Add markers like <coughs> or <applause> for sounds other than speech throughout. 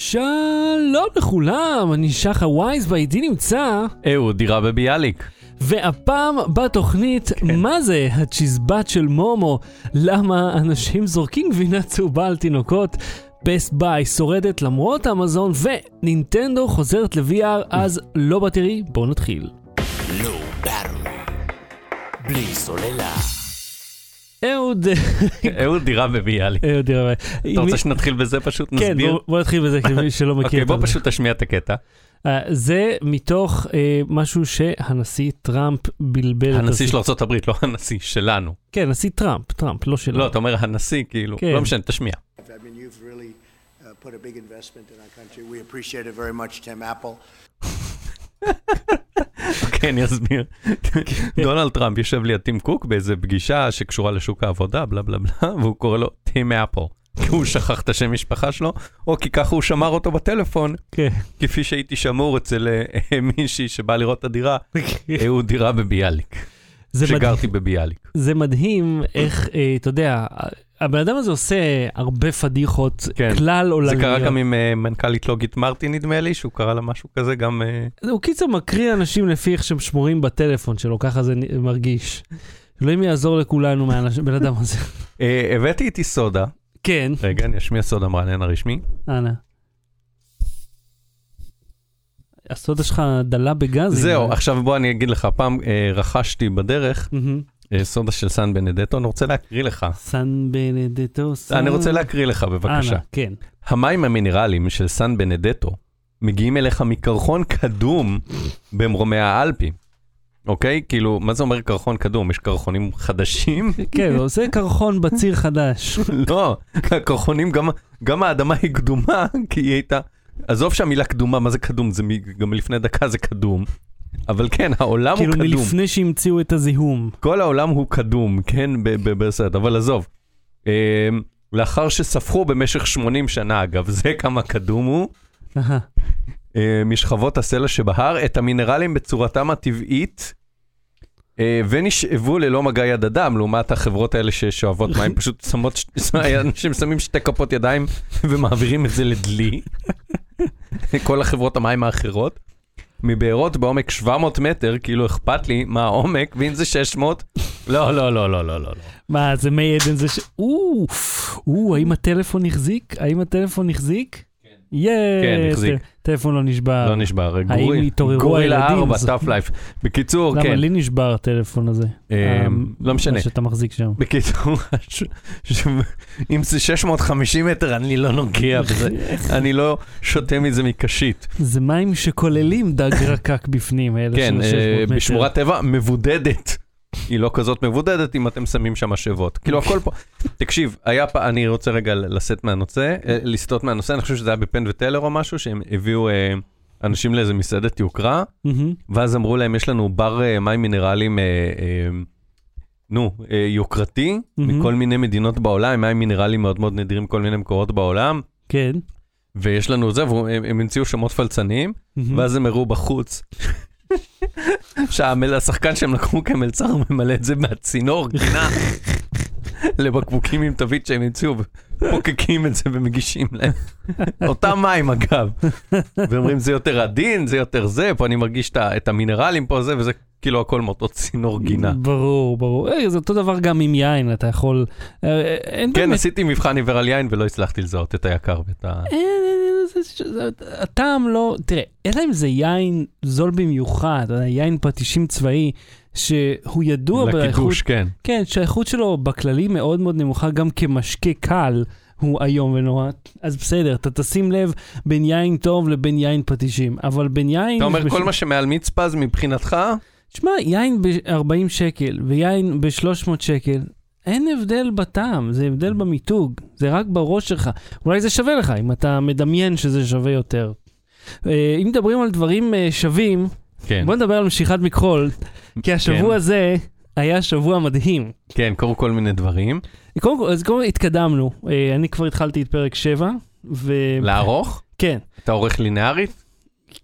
שלום לכולם, אני שחר וייס, ואיתי נמצא, אהוד דירה בביאליק. והפעם בתוכנית, מה זה הצ'יזבט של מומו? למה אנשים זורקים גבינה צהובה על תינוקות? בסט ביי שורדת למרות אמזון, ונינטנדו חוזרת ל-VR, אז לא בטרי, בואו נתחיל. בלי סוללה. אהוד, <laughs> אהוד דירה בביאליק. אהוד, תראה, אתה רוצה שנתחיל בזה פשוט? כן, נסביר? בוא- בוא נתחיל בזה, למי שלא <laughs> מכיר. אוקיי, את בוא זה. פשוט תשמיע את הקטע. אה, זה מתוך אה, משהו שהנשיא טראמפ בלבל את הנשיא של ארה"ב, לא הנשיא שלנו. כן, נשיא טראמפ, טראמפ, לא שלנו. לא, אתה אומר הנשיא, כאילו, כן. לא משנה, תשמיע. Uh, put a big investment in our country. We appreciate it very much, Tim Apple. <laughs> כן, אני אסביר. דונלד טראמפ יושב ליד טים קוק באיזה פגישה שקשורה לשוק העבודה, בלה בלה בלה, והוא קורא לו טים אפל. כי הוא שכח את השם משפחה שלו, או כי ככה הוא שמר אותו בטלפון, כן. כפי שהייתי שמור אצל אה, מישהי שבאה לראות את הדירה, אהוד דירה בביאליק. זה מדהים. שגרתי בביאליק. זה מדהים איך, אה, אתה יודע, הבן אדם הזה עושה הרבה פדיחות, כן. כלל זה עולמיות. קרה גם עם אה, מנכ"לית לוגית מרטי נדמה לי, שהוא קרא לה משהו כזה גם... אה, הוא קיצר מקריא אנשים לפי איך שהם שמורים בטלפון שלו, ככה זה מרגיש. אלוהים יעזור לכולנו מהבן אדם הזה. <laughs> אה, הבאתי איתי סודה, כן, רגע, אני אשמיע סודה מרענן הרשמי. אנא. הסודה שלך דלה בגז. זהו, עכשיו בוא אני אגיד לך, פעם אה, רכשתי בדרך. אה, סודה של סן בנדטו, אני רוצה להקריא לך. סן בנדטו. סן- אני רוצה להקריא לך בבקשה. אנא, כן. המים המינרליים של סן בנדטו מגיעים אליך מקרחון קדום במרומי האלפי. אוקיי? כאילו, מה זה אומר קרחון קדום? יש קרחונים חדשים? <laughs> כן, עושה קרחון בציר חדש. <laughs> לא, הקרחונים, גם, גם האדמה היא קדומה, כי היא הייתה... עזוב שהמילה קדומה, מה זה קדום? זה מ- גם לפני דקה זה קדום. אבל כן, העולם כאילו הוא קדום. מלפני שהמציאו את הזיהום. כל העולם הוא קדום, כן? בסרט, אבל עזוב. אה, לאחר שספחו במשך 80 שנה, אגב, זה כמה קדום הוא. אה, משכבות הסלע שבהר, את המינרלים בצורתם הטבעית, אה, ונשאבו ללא מגע יד אדם, לעומת החברות האלה ששואבות מים, <laughs> פשוט שמות, אנשים שמים שתי כפות ידיים ומעבירים את זה לדלי. <laughs> כל החברות המים האחרות. מבארות בעומק 700 מטר, כאילו אכפת לי מה העומק, ואם זה 600, לא, לא, לא, לא, לא, לא. מה, זה מי עדן זה ש... או, האם הטלפון החזיק? האם הטלפון החזיק? כן. כן, החזיק. טלפון לא נשבר. לא נשבר, האם התעוררו גורילה הילדים? 4, זה- טאפ לייף. בקיצור, למה כן. לי נשבר הטלפון הזה? אמ, אה, לא משנה. מה שאתה מחזיק שם. בקיצור, אם זה 650 מטר, אני לא נוגע <laughs> בזה. אני לא שותה מזה מקשית. זה מים שכוללים דג <laughs> רקק בפנים, האלה כן, של אה, 600 מטר. בשמורת טבע מבודדת. היא לא כזאת מבודדת אם אתם שמים שם משאבות. כאילו הכל פה. תקשיב, היה פעם, אני רוצה רגע לשאת מהנושא, אה, לסטות מהנושא, אני חושב שזה היה בפן וטלר או משהו, שהם הביאו אה, אנשים לאיזה מסעדת יוקרה. ואז אמרו להם, יש לנו בר אה, מים מינרליים, אה, אה, נו, אה, יוקרתי. מכל מיני מדינות בעולם, מים מינרליים מאוד מאוד נדירים מכל מיני מקורות בעולם, כן. ויש לנו זה, והם הם המציאו שמות פלצניים. ואז הם הראו בחוץ. <laughs> שהשחקן שהם לקחו כמלצר ממלא את זה מהצינור גינה <laughs> לבקבוקים עם תווית שהם המציאו, ופוקקים את זה ומגישים להם. <laughs> אותם מים אגב. ואומרים זה יותר עדין, זה יותר זה, פה אני מרגיש את המינרלים פה זה, וזה כאילו הכל מאותו צינור גינה. ברור, ברור. אה, זה אותו דבר גם עם יין, אתה יכול... אה, אה, אין כן, באמת עשיתי מבחן עיוור על יין ולא הצלחתי לזהות את היקר ואת ה... אין, אין, אין, הטעם לא, תראה, אלא אם זה יין זול במיוחד, יודע, יין פטישים צבאי, שהוא ידוע באיכות, לקידוש, כן. כן, שהאיכות שלו בכללי מאוד מאוד נמוכה, גם כמשקה קל, הוא איום ונורא. אז בסדר, אתה תשים לב בין יין טוב לבין יין פטישים, אבל בין יין... אתה אומר בש- כל מה שמעל מצפז מבחינתך, תשמע, יין ב-40 שקל ויין ב-300 שקל, אין הבדל בטעם, זה הבדל במיתוג, זה רק בראש שלך. אולי זה שווה לך, אם אתה מדמיין שזה שווה יותר. אה, אם מדברים על דברים אה, שווים, כן, בוא נדבר על משיכת מכחול, כי השבוע כן. הזה היה שבוע מדהים. כן, קרו כל מיני דברים. קודם כל, אז קודם כל התקדמנו, אה, אני כבר התחלתי את פרק 7, ו... לערוך? כן. אתה עורך לינארית?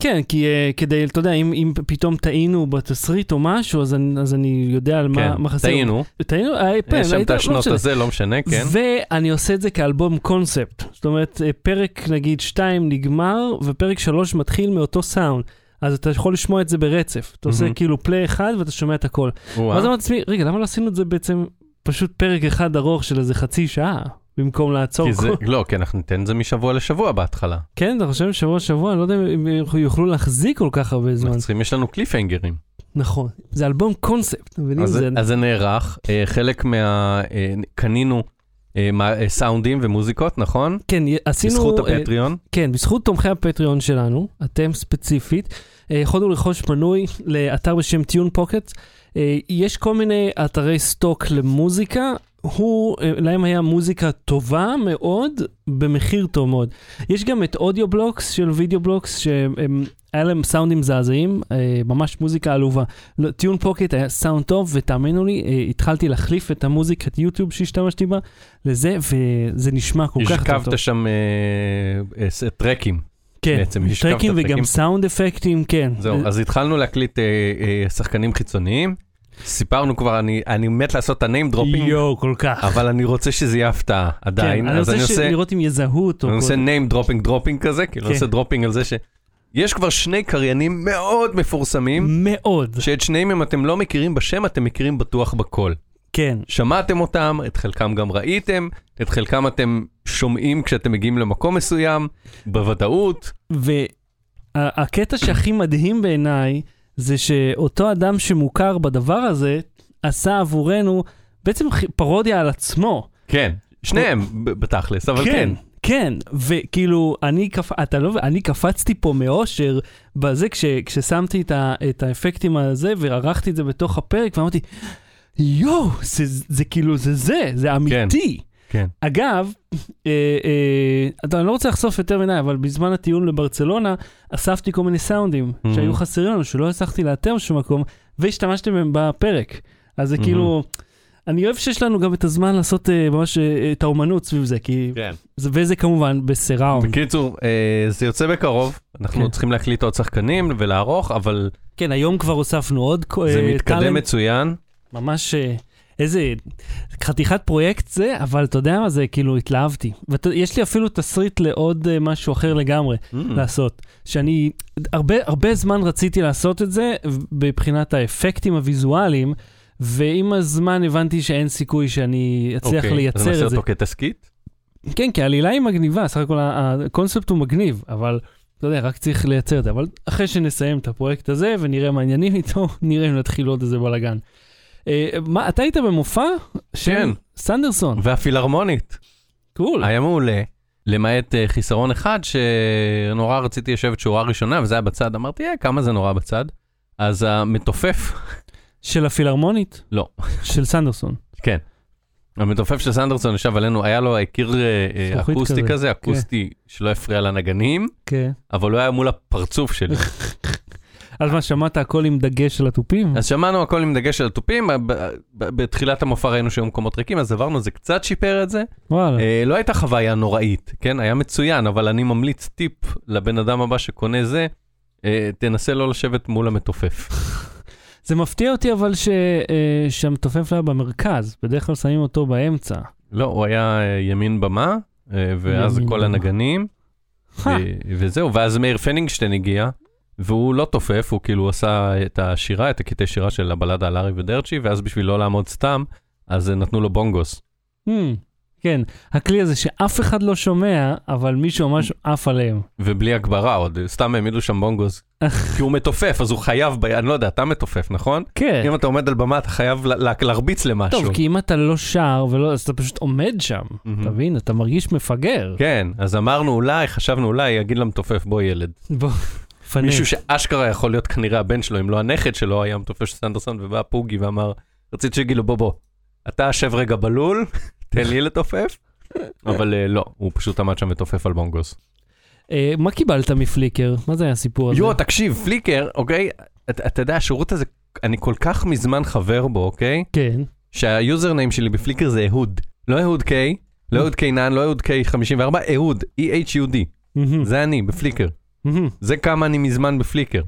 כן, כי אה, כדי, אתה יודע, אם, אם פתאום טעינו בתסריט או משהו, אז אני, אז אני יודע על כן, מה, מה חסר. טעינו. טעינו, אה, כן, יש שם את לא השנות משנה. הזה, לא משנה, כן. ואני עושה את זה כאלבום קונספט. זאת אומרת, אה, פרק נגיד 2 נגמר, ופרק 3 מתחיל מאותו סאונד. אז אתה יכול לשמוע את זה ברצף. אתה עושה מהמם. כאילו פליי אחד ואתה שומע את הכל. ואז אמרתי לעצמי, רגע, למה לא עשינו את זה בעצם פשוט פרק אחד ארוך של איזה חצי שעה, במקום לעצור כי זה. <laughs> לא, כי אנחנו ניתן את זה משבוע לשבוע בהתחלה. כן, אתה חושב שבוע שבוע, אני לא יודע אם יוכלו להחזיק כל כך הרבה זמן. צריכים, יש לנו קליפהנגרים. נכון, זה אלבום קונספט? אז זה... אז זה נערך, אה, חלק מה... אה, קנינו אה, מה- אה, סאונדים ומוזיקות, נכון? כן, עשינו... בזכות אה, הפטריון. כן, בזכות תומכי ה Patreon שלנו, אתם ספציפית, אה, יכולנו לרכוש מנוי לאתר בשם TunePocket. יש כל מיני אתרי stock למוזיקה, הוא, אה, להם היה מוזיקה טובה מאוד, במחיר טוב מאוד. יש גם את AudioBlocks של VideoBlocks, שהיה להם סאונדים מזעזעים, אה, ממש מוזיקה עלובה. לא, TunePocket היה סאונד טוב, ותאמינו לי, אה, התחלתי להחליף את המוזיקת יוטיוב שהשתמשתי בה לזה, וזה נשמע כל כך טוב. השכבת שם אה, אה, טרקים. כן, בעצם, טרקים וגם טרקים. סאונד אפקטים, כן. זהו, אז התחלנו להקליט אה, אה, שחקנים חיצוניים. סיפרנו כבר, אני- אני מת לעשות את ה-name dropping, יואו, כל כך. אבל אני רוצה שזה יהיה הפתעה עדיין. כן, אני אז אני רוצה ש- עושה... לראות אם יזהו אותו. אני עושה name dropping dropping כזה, כאילו אני כן. עושה dropping על זה ש... יש כבר שני קריינים מאוד מפורסמים, מאוד, שאת שניהם אם אתם לא מכירים בשם, אתם מכירים בטוח בקול. כן. שמעתם אותם, את חלקם גם ראיתם, את חלקם אתם שומעים כשאתם מגיעים למקום מסוים, בוודאות. והקטע שהכי מדהים בעיניי, זה שאותו אדם שמוכר בדבר הזה, עשה עבורנו בעצם פרודיה על עצמו. כן, שניהם בתכלס, אבל כן. כן, וכאילו, אני, קפ... אתה לא... אני קפצתי פה מאושר בזה, כש... כששמתי את, ה... את האפקטים הזה וערכתי את זה בתוך הפרק, ואמרתי, יואו, זה, זה כאילו, זה זה, זה אמיתי. כן. אגב, אה, אה, אתה, אני לא רוצה לחשוף יותר מדי, אבל בזמן הטיול לברצלונה, אספתי כל מיני סאונדים Mhm. שהיו חסרים לנו, שלא הצלחתי לאתר בשום מקום, והשתמשתי בהם בפרק. אז זה Mhm. כאילו, אני אוהב שיש לנו גם את הזמן לעשות אה, ממש אה, את האומנות סביב זה, כי... כן. זה- וזה כמובן בסיראונד. בקיצור, אה, זה יוצא בקרוב, אנחנו כן. צריכים להקליט עוד שחקנים ולערוך, אבל כן, היום כבר הוספנו עוד אה, זה מתקדם טאלנט, מצוין. ממש אה, איזה חתיכת פרויקט זה, אבל אתה יודע מה זה, כאילו התלהבתי. ויש לי אפילו תסריט לעוד אה, משהו אחר לגמרי Mm. לעשות. שאני, הרבה, הרבה זמן רציתי לעשות את זה מבחינת האפקטים הוויזואליים, ועם הזמן הבנתי שאין סיכוי שאני אצליח אוקיי, אז לייצר נעשה את זה. אותו כתסכית? כן, כי העלילה היא מגניבה, סך הכל הקונספט הוא מגניב, אבל אתה יודע, רק צריך לייצר את זה. אבל אחרי שנסיים את הפרויקט הזה ונראה מה העניינים איתו, <laughs> נראה אם נתחיל עוד איזה בלאגן. אה, מה, אתה היית במופע? כן. סנדרסון, והפילהרמונית. קול. היה מעולה, למעט אה, חיסרון אחד שנורא רציתי לשבת שורה ראשונה וזה היה בצד, אמרתי, אה, כמה זה נורא בצד. אז המתופף, של הפילהרמונית? לא, של סנדרסון. כן. המתופף של סנדרסון ישב עלינו, היה לו קיר אה, אקוסטי כזה, כזה, אקוסטי שלא הפריע לנגנים, כן. אבל הוא היה מול הפרצוף שלי. <laughs> אז מה, שמעת הכל עם דגש של התופים? אז שמענו הכל עם דגש על התופים, בתחילת המופע ראינו שהיו מקומות ריקים, אז עברנו, זה קצת שיפר את זה. וואלה. אה, לא הייתה חוויה נוראית, כן? היה מצוין, אבל אני ממליץ טיפ לבן אדם הבא שקונה זה, אה, תנסה לא לשבת מול המתופף. <laughs> זה מפתיע אותי אבל ש- אה, שהמתופף לא היה במרכז, בדרך כלל שמים אותו באמצע. לא, הוא היה אה, ימין במה, אה, ואז ימין כל במה. הנגנים, אה, וזהו, ואז מאיר פנינגשטיין הגיע, והוא לא תופף, הוא כאילו עשה את השירה, את הקטעי שירה של הבלדה על ארי ודרצ'י, ואז בשביל לא לעמוד סתם, אז נתנו לו בונגוס. hmm, כן, הכלי הזה שאף אחד לא שומע, אבל מישהו ממש עף עליהם. ובלי הגברה עוד, סתם העמידו שם בונגוס. כי הוא מתופף, אז הוא חייב, ב... אני לא יודע, אתה מתופף, נכון? כן. אם אתה עומד על במה, אתה חייב לה- לה- להרביץ למשהו. טוב, כי אם אתה לא שר, ולא, אז אתה פשוט עומד שם. אתה מבין? אתה מרגיש מפגר. כן, אז אמרנו אולי, חשבנו אולי, יגיד למתופף, בוא ילד. בוא, פנה. מישהו שאשכרה יכול להיות כנראה הבן שלו, אם לא הנכד שלו, היה מתופף של סנדרסון, ובא פוגי ואמר, רציתי שיגיד לו, בוא בוא, אתה שב רגע בלול, <laughs> תן לי לתופף. <laughs> אבל אה, לא, הוא פשוט עמד שם ותופף על בונגוס. אה, מה קיבלת מפליקר? מה זה היה הסיפור הזה? יואו, תקשיב, פליקר, אוקיי? אתה יודע, השירות הזה, אני כל כך מזמן חבר בו, אוקיי? כן. שהיוזרניים שלי בפליקר זה אהוד. לא אהוד קיי, לא אהוד קיינן, לא אהוד קיי 54, אהוד, E-H-U-D. זה אני, בפליקר. זה כמה אני מזמן בפליקר.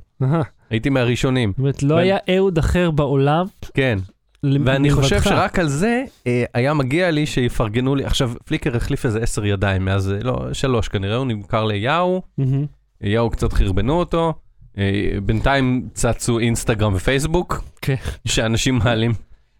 הייתי מהראשונים. זאת אומרת, לא היה אהוד אחר בעולם. כן. ואני חושב. שרק על זה אה, היה מגיע לי שיפרגנו לי. עכשיו, פליקר החליף איזה עשר ידיים מאז, אה, לא, שלוש כנראה, הוא נמכר מהמם. יאו קצת חרבנו אותו. אה, בינתיים צצו אינסטגרם ופייסבוק, כן. שאנשים מעלים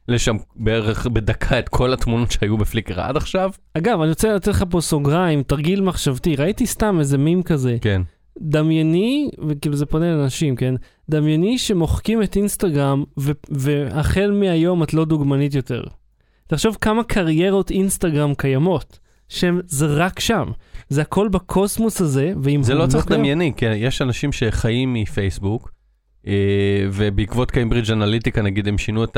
לשם בערך בדקה את כל התמונות שהיו בפליקר עד עכשיו. אגב, אני רוצה לתת לך פה סוגריים, תרגיל מחשבתי. ראיתי סתם איזה מים כזה. כן. דמייני, וכאילו זה פונה לאנשים, כן? דמייני שמוחקים את אינסטגרם, ו- והחל מהיום את לא דוגמנית יותר. תחשוב כמה קריירות אינסטגרם קיימות, שהן זה רק שם. זה הכל בקוסמוס הזה, ואם זה הוא לא צריך קיים- דמייני, כי יש אנשים שחיים מפייסבוק, אה, ובעקבות קיימברידג' אנליטיקה נגיד הם שינו את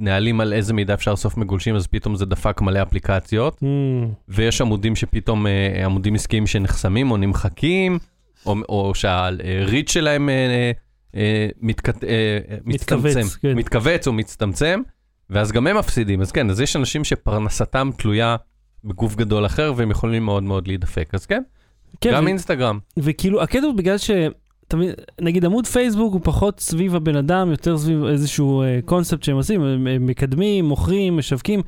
הנהלים על איזה מידע אפשר לאסוף מגולשים, אז פתאום זה דפק מלא אפליקציות, Hmm, ויש עמודים שפתאום, אה, עמודים עסקיים שנחסמים או נמחקים, או, או שהריץ' שלהם אה, אה, מתכת, אה, מתכווץ, מצטמצם, כן. מתכווץ או מצטמצם, ואז גם הם מפסידים. אז כן, אז יש אנשים שפרנסתם תלויה בגוף גדול אחר, והם יכולים מאוד מאוד להידפק. אז כן, כן, גם ו- אינסטגרם. וכאילו, הקטע הוא בגלל ש... נגיד עמוד פייסבוק הוא פחות סביב הבן אדם, יותר סביב איזשהו אה, קונספט שהם עושים, הם, הם מקדמים, מוכרים, משווקים.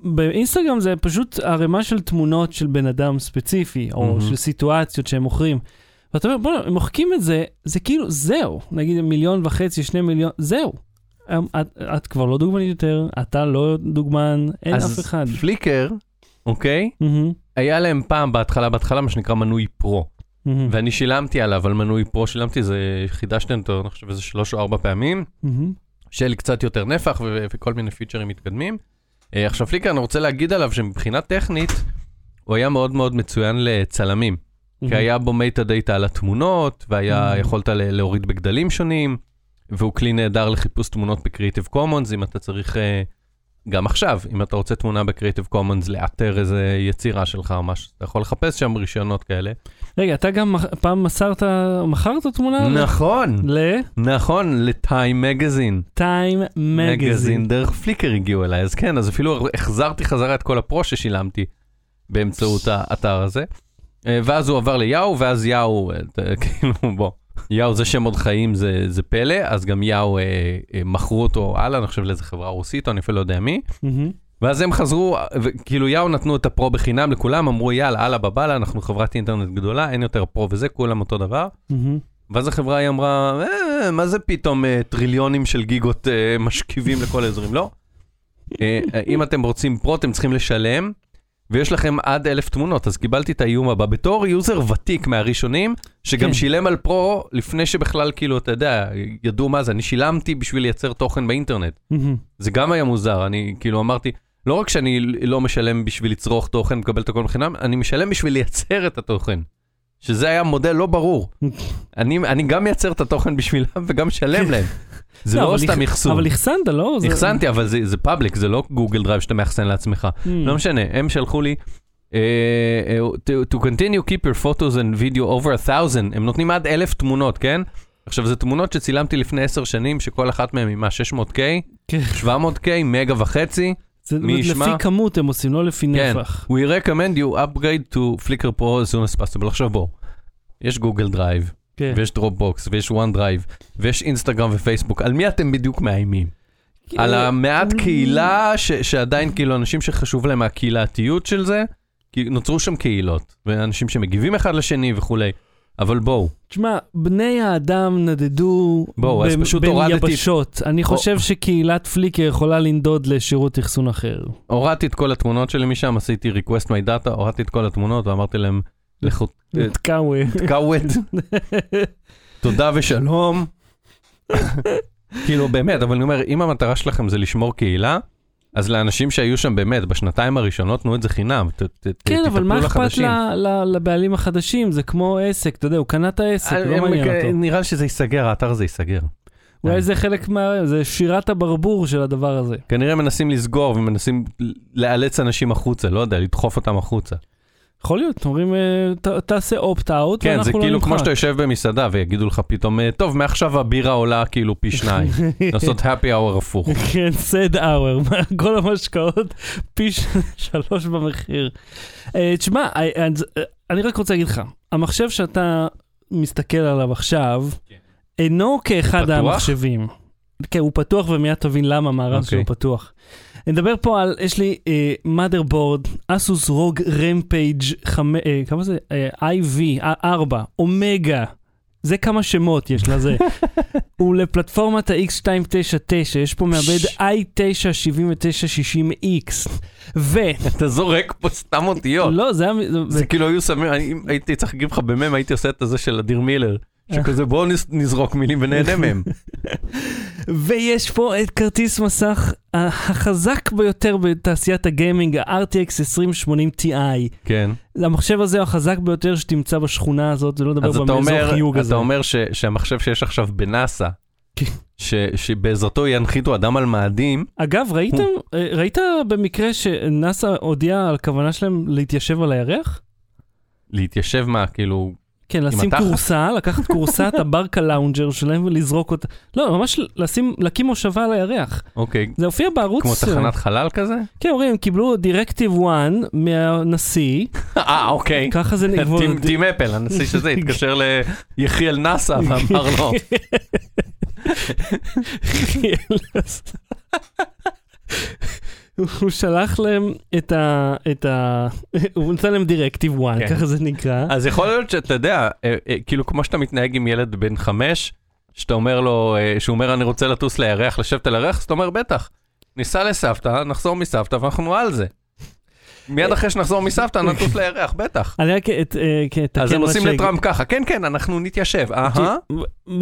באינסטגרם זה פשוט ערימה של תמונות של בן אדם ספציפי, או מהמם. של סיטואציות שהם מוכרים. ואתה אומר, בוא'נה, הם מוחקים את זה, זה כאילו, זהו. נגיד מיליון וחצי, שני מיליון, זהו. אמ, את, את כבר לא דוגמנית יותר, אתה לא דוגמן, אין אז אף אחד. פליקר, אוקיי? מהמם, היה להם פעם בהתחלה, בהתחלה מה שנקרא מנוי pro, מהמם, ואני שילמתי עליו, על מנוי pro שילמתי, זה חידשתי אותו, אני חושב איזה שלוש או ארבע פעמים, מהמם. שיהיה לי קצת יותר נפח ו- וכל מיני פיצ'רים מתקדמים. אה, עכשיו פליקר, אני רוצה להגיד עליו שמבחינה טכנית, הוא היה מאוד מאוד מצוין לצלמים, כי היה בו metadata על התמונות, והיה. יכולת להוריד בגדלים שונים, והוא כלי נהדר לחיפוש תמונות ב Creative Commons, אם אתה צריך, אה, גם עכשיו, אם אתה רוצה תמונה בקריאיטיב קומונס, לאתר איזה יצירה שלך או משהו, אתה יכול לחפש שם רישיונות כאלה. רגע, אתה גם פעם מסרת, מכרת תמונה? נכון, ל- נכון, לטיים מגזין. טיים מגזין. דרך פליקר הגיעו אליי, אז כן, אז אפילו החזרתי חזרה את כל הפרו ששילמתי באמצעות האתר הזה. אה, ואז הוא עבר ליאו, ואז יאו, אה, <laughs> כאילו, בוא, יאו זה שם עוד חיים, זה, זה פלא, אז גם יאו אה, אה, מכרו אותו הלאה, אני חושב לאיזה חברה רוסית, או אני אפילו לא יודע מי. מהמם. ואז הם חזרו, וכאילו יאהו נתנו את ה pro בחינם לכולם, אמרו יאללה, אללה בבאללה, אנחנו חברת אינטרנט גדולה, אין יותר pro וזה, כולם אותו דבר. מהמם. ואז החברה היא אמרה, אה, מה זה פתאום אה, טריליונים של גיגות אה, משכיבים לכל האזורים? לא. אה, אה, אם אתם רוצים pro, אתם צריכים לשלם, ויש לכם עד אלף תמונות, אז קיבלתי את האיום הבא. בתור user ותיק מהראשונים, שגם כן. שילם על pro לפני שבכלל, כאילו, אתה יודע, ידעו מה זה, אני שילמתי בשביל לייצר תוכן באינטרנט. מהמם. זה גם היה מוזר, אני כאילו אמרתי, לא רק שאני לא משלם בשביל לצרוך תוכן, מקבל את הכל בחינם, אני משלם בשביל לייצר את התוכן. שזה היה מודל לא ברור. אני, אני גם מייצר את התוכן בשבילם וגם משלם להם. זה לא אבל סתם אח- אחסון. אבל אחסנת, לא? זה- אחסנתי, אבל זה, זה public, זה לא Google Drive שאתה מאחסן לעצמך. Hmm. לא משנה, הם שלחו לי, uh, to, to continue keep your photos and video over a thousand, הם נותנים עד אלף תמונות, כן? עכשיו, זה תמונות שצילמתי לפני עשר שנים, שכל אחת מהן היא מה, 600K, כן. 700K, מגה וחצי. זה, מי ישמע? לפי כמות הם עושים, לא לפי כן, נפח. we recommend you upgrade to Flickr Pro as soon as possible. עכשיו בוא, יש Google Drive, כן. ויש Dropbox, ויש OneDrive, ויש אינסטגרם ופייסבוק, על מי אתם בדיוק מאיימים? על המעט קהילה ש- שעדיין כאילו אנשים שחשוב להם הקהילתיות של זה, כי נוצרו שם קהילות, ואנשים שמגיבים אחד לשני וכולי, אבל בואו, תשמע, בני האדם נדדו בואו, אז ב- פשוט בין הורדתי- יבשות. אני חושב שקהילת פליקר יכולה לנדוד לשירות אחסון אחר. הורדתי את כל התמונות שלי משם, עשיתי request my data, הורדתי את כל התמונות ואמרתי להם, לכו, אה, תקאווה. תקאווד, <laughs> תודה ושלום. <laughs> כאילו באמת, אבל אני אומר, אם המטרה שלכם זה לשמור קהילה, אז לאנשים שהיו שם באמת בשנתיים הראשונות, תנו את זה חינם, ת- ת- כן, אבל מה אכפת לבעלים החדשים? זה כמו עסק, אתה יודע, הוא קנה את העסק, לא הם- מעניין אה, אותו. נראה לי שזה ייסגר, האתר הזה ייסגר. אולי זה חלק מה... זה שירת הברבור של הדבר הזה. כנראה מנסים לסגור ומנסים לאלץ אנשים החוצה, לא יודע, לדחוף אותם החוצה. יכול להיות, אומרים, אה, תעשה אופט-אאוט, כן, זה לא כאילו כמו. שאתה יושב במסעדה ויגידו לך פתאום, "אה, טוב, מעכשיו הבירה עולה כאילו פי שניים. <laughs> לעשות happy hour הפוך. כן, סד אאואר, כל המשקאות פי שלוש במחיר. אה, תשמע, אני רק רוצה להגיד לך, המחשב שאתה מסתכל עליו עכשיו, אינו כאחד? המחשבים. כן, הוא פתוח ומיד תבין למה המערב אוקיי. שלו פתוח. נדבר פה על, יש לי motherboard, אסוס רוג רמפייג' כמה זה? אה, IV, 4, אומגה. זה כמה שמות יש לזה. <laughs> הוא לפלטפורמת ה-X299, יש פה מעבד i9-7960X. ו... <laughs> אתה זורק פה סתם אותיות. לא, זה היה... זה כאילו היו שמים, הייתי צריך להגיד לך במם, הייתי עושה את הזה של אדיר מילר. שכזה בואו נז- נזרוק מילים ונהנה מהם. <laughs> ויש פה את כרטיס מסך החזק ביותר בתעשיית הגיימינג, ה-RTX 2080 Ti. כן. המחשב הזה הוא החזק ביותר שתמצא בשכונה הזאת, זה לא לדבר אז אומר, חיוג הזה. אתה אומר ש- שהמחשב שיש עכשיו בנאסא, כן. ש- שבעזרתו ינחיתו אדם על מאדים, אגב, ראיתם, אה, ראית במקרה שנאסא הודיעה על כוונה שלהם להתיישב על הירח? להתיישב מה, כאילו, כן, לשים? כורסה, לקחת כורסה, את הברקה לאונג'ר שלהם ולזרוק אותה. לא, ממש לשים, להקים מושבה על הירח. אוקיי, זה הופיע בערוץ... כמו תחנת חלל כזה? כן, אומרים, הם קיבלו דירקטיב 1 מהנשיא, <laughs> אה, אוקיי. ככה זה <laughs> נגמר. טים- אפל, הנשיא שזה, <laughs> התקשר ליחיאל נאסא ואמר לו, הוא שלח להם את ה... את ה... הוא נתן להם דירקטיב 1, כן. ככה זה נקרא. אז יכול להיות שאתה יודע, אה, אה, כאילו כמו שאתה מתנהג עם ילד בן חמש, שאתה אומר לו, אה, שהוא אומר אני רוצה לטוס לירח, לשבת על הירח, אז אתה אומר בטח, ניסע לסבתא, נחזור מסבתא ואנחנו על זה. מיד אחרי שנחזור מסבתא נטוס לירח, בטח. אני רק את- אה, אתקן אז הם עושים לטראמפ ככה, כן כן, אנחנו נתיישב, אהה.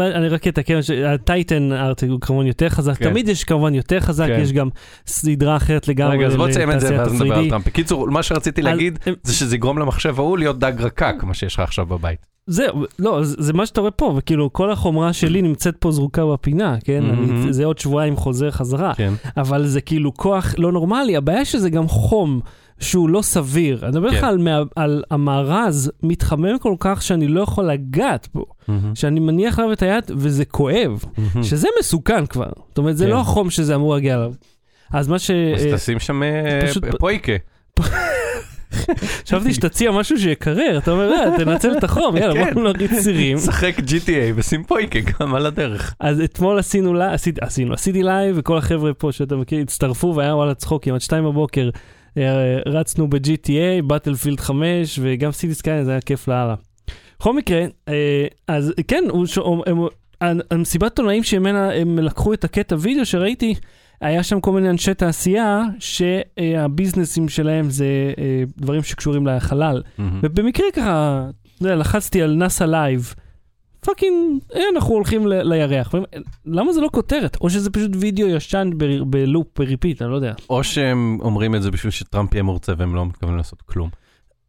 אני רק אתקן, שהטייטן ארט הוא כמובן יותר חזק, כן. תמיד יש כמובן יותר חזק, כן. יש גם סדרה אחרת לגמרי רגע, אז בוא תסיים את זה ואז נדבר על ה-3D. טראמפ. בקיצור, מה שרציתי להגיד הם- זה שזה יגרום למחשב ההוא להיות דג רקק, מה שיש לך עכשיו בבית. זהו, לא, זה זה מה שאתה רואה פה, וכאילו כל החומרה שלי נמצאת פה זרוקה בפינה, כן? מהמם. אני- זה עוד שבועיים חוזר חזרה. כן. אבל זה כאילו כוח לא נורמלי, הבעיה שזה גם חום שהוא לא סביר. אני מדבר כן. לך על, מה- על המארז מתחמם כל כך שאני לא יכול לגעת בו, שאני מניח עליו את היד וזה כואב, שזה מסוכן כבר. זאת אומרת, זה כן. לא החום שזה אמור להגיע אליו. אז מה ש... אז תשים שם אה, פויקה. <laughs> חשבתי שתציע משהו שיקרר, אתה אומר, "אה, תנצל את החום, יאללה, כן. בוא נריץ סירים. <laughs> שחק GTA ושים פויקה גם על הדרך. אז אתמול עשינו, עשינו, עשיתי לייב, וכל החבר'ה פה שאתה מכיר הצטרפו, והיה וואלה צחוקים, עד שתיים בבוקר רצנו ב-GTA, Battlefield 5, וגם Cities Skylines, זה היה כיף לאללה. בכל מקרה, אה, אז כן, הוא ש... המסיבת עיתונאים שממנה הם לקחו את הקטע וידאו שראיתי, היה שם כל מיני אנשי תעשייה שה business-ים שלהם זה אה, דברים שקשורים לחלל. ובמקרה ככה, לחצתי על נאסא live, fucking, אה, אנחנו הולכים ל- לירח. למה זה לא כותרת? או שזה פשוט וידאו ישן ב- ב loop, ב repeat, אני לא יודע. או שהם אומרים את זה בשביל שטראמפ יהיה מרוצה והם לא מתכוונים לעשות כלום.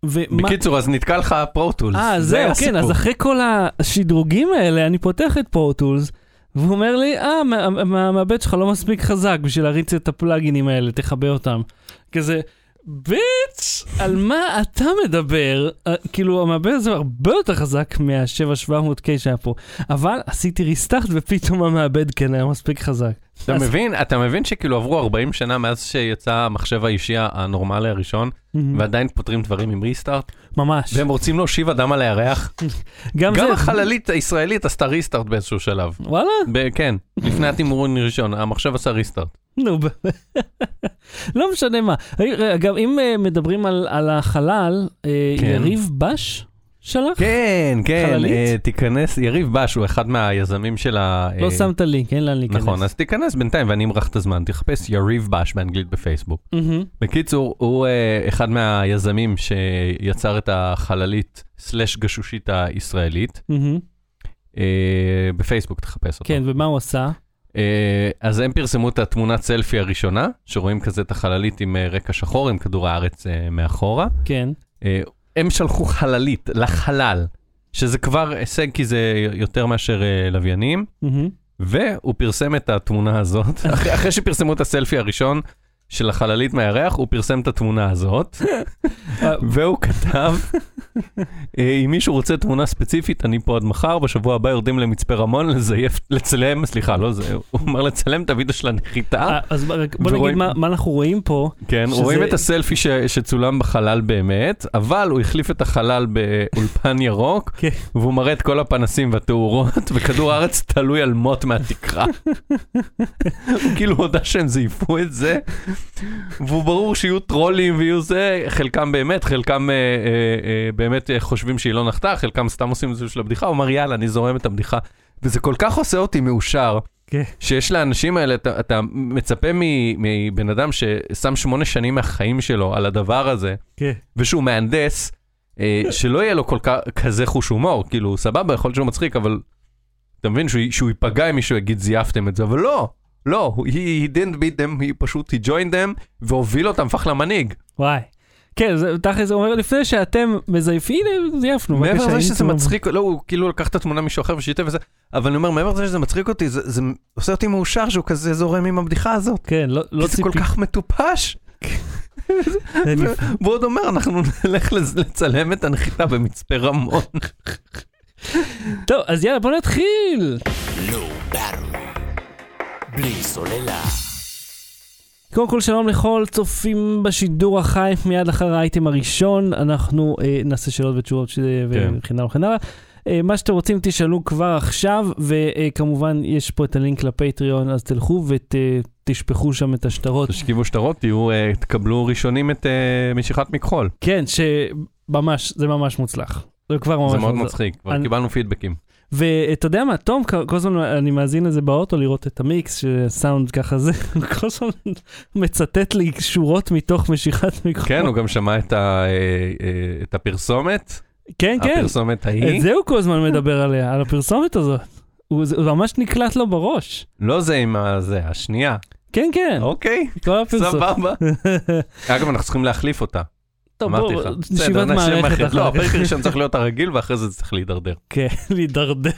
ומה... בקיצור, אז נתקע לך פרוטולס. אה, זהו, כן, אז אחרי כל השדרוגים האלה, אני פותח את פורטולס, והוא אומר לי, אה, המעבד שלך לא מספיק חזק בשביל להריץ את הפלאגינים האלה, תכבה אותם. כזה, ביץ', על מה אתה מדבר? אה, כאילו, המעבד הזה הרבה יותר חזק מה-7700K שהיה פה, אבל עשיתי ריסטארט ופתאום המעבד כן היה מספיק חזק. אתה מבין, אתה מבין שכאילו עברו 40 שנה מאז שיצא המחשב האישי הנורמלי הראשון, ועדיין פותרים דברים עם ריסטארט, ממש. והם רוצים להושיב אדם על הירח. <laughs> גם החללית הישראלית עשתה ריסטארט באיזשהו שלב. וואלה, כן, לפני התמרון הראשון, המחשב עשה ריסטארט. נו. <laughs> לא משנה מה. אגב, אם אה, מדברים על, על החלל, אה, כן. יריב בש שלח? כן, כן? אה, תיכנס, יריב בש הוא אחד מהיזמים של ה... לא אה, שמת לינק, אין לאן להיכנס. נכון, אז תיכנס בינתיים ואני אמרח את הזמן, תחפש יריב בש באנגלית בפייסבוק. מהמם. בקיצור, הוא אה, אחד מהיזמים שיצר את החללית סלאש גשושית הישראלית. מהמם. אה, בפייסבוק תחפש אותו. כן, ומה הוא עשה? אה, אז הם פרסמו את התמונת סלפי הראשונה, שרואים כזה את החללית עם אה, רקע שחור, עם כדור הארץ אה, מאחורה. כן. אה, הם שלחו חללית לחלל, שזה כבר הישג כי זה יותר מאשר אה, לוויינים, מהמם. והוא פרסם את התמונה הזאת, <laughs> אחרי, אחרי שפרסמו את הסלפי הראשון, של החללית מהירח, הוא פרסם את התמונה הזאת, <laughs> והוא כתב, אה, אם מישהו רוצה תמונה ספציפית, אני פה עד מחר, בשבוע הבא יורדים למצפה רמון לזייף, לצלם, סליחה, לא זה, הוא אומר לצלם את הוידאו של הנחיתה. אה, אז בוא נגיד מה מה אנחנו רואים פה. כן, רואים את הסלפי שצולם בחלל באמת, אבל הוא החליף את החלל באולפן ירוק, כן. והוא מראה את כל הפנסים והתאורות, <laughs> וכדור הארץ תלוי על מוט מהתקרה. <laughs> הוא כאילו הודה שהם זייפו את זה, והוא ברור שיהיו טרולים ויהיו זה, חלקם באמת, חלקם אה, אה, אה, באמת חושבים שהיא לא נחתה, חלקם סתם עושים את זה בשביל הבדיחה, הוא אמר יאללה, אני זורם את הבדיחה. וזה כל כך עושה אותי מאושר. כן. שיש לאנשים האלה, אתה, אתה מצפה מבן אדם ששם שמונה שנים מהחיים שלו על הדבר הזה, כן. ושהוא מהנדס, אה, שלא יהיה לו כל כך כזה חוש הומור, כאילו, סבבה, יכול להיות שהוא מצחיק, אבל אתה מבין שהוא, שהוא ייפגע אם מישהו יגיד זייפתם את זה, אבל לא, לא, he, he didn't beat them, he פשוט, he joined them, והוביל אותם, הפך למנהיג. וואי. כן, זה- תכל'ס הוא אומר לפני שאתם מזייפים, הנה זייפנו. מעבר לזה שזה תמונה. מצחיק, לא, הוא כאילו לקח את התמונה ממישהו אחר ושיתף וזה, אבל אני אומר, מעבר לזה שזה מצחיק אותי, זה, זה עושה אותי מאושר שהוא כזה זורם עם הבדיחה הזאת. כן, לא- לא כי זה כל ציפי. כך מטופש. זה נפ- והוא עוד אומר, אנחנו נלך לצלם את הנחיתה במצפה רמון. טוב, אז יאללה, בוא נתחיל. בלי סוללה. קודם כל שלום לכל צופים בשידור החי מיד אחר האייטם הראשון, אנחנו אה, נעשה שאלות ותשובות ש... כן. וכן הלאה וכן הלאה. אה, מה שאתם רוצים תשאלו כבר עכשיו, וכמובן יש פה את הלינק לפטריון, אז תלכו ותשפכו שם את השטרות. תשכיבו שטרות, תהיו, אה, תקבלו ראשונים את אה, משיכת מכחול. כן, שממש, זה ממש מוצלח. זה כבר ממש זה מאוד. מצחיק, כבר אני- קיבלנו פידבקים. ואתה יודע מה, תום, כל הזמן אני מאזין לזה באוטו לראות את המיקס, שסאונד ככה זה, <laughs> כל הזמן מצטט לי שורות מתוך משיכת מיקרופון. כן, הוא גם שמע את ה- אה, אה, את הפרסומת, כן, כן. הפרסומת את ההיא. זה הוא כל הזמן מדבר עליה, על הפרסומת הזאת. הוא זה הוא ממש נקלט לו בראש. לא זה עם הזה, השנייה. כן, כן, אוקיי, כל הפרסומת. סבבה. <laughs> אגב, אנחנו צריכים להחליף אותה. טוב, אמרתי בוא, לך. ישיבת בסדר, נשאיר מערכת. לא, הפרק. הראשון צריך להיות הרגיל, ואחרי זה צריך להידרדר. <laughs> כן, להידרדר.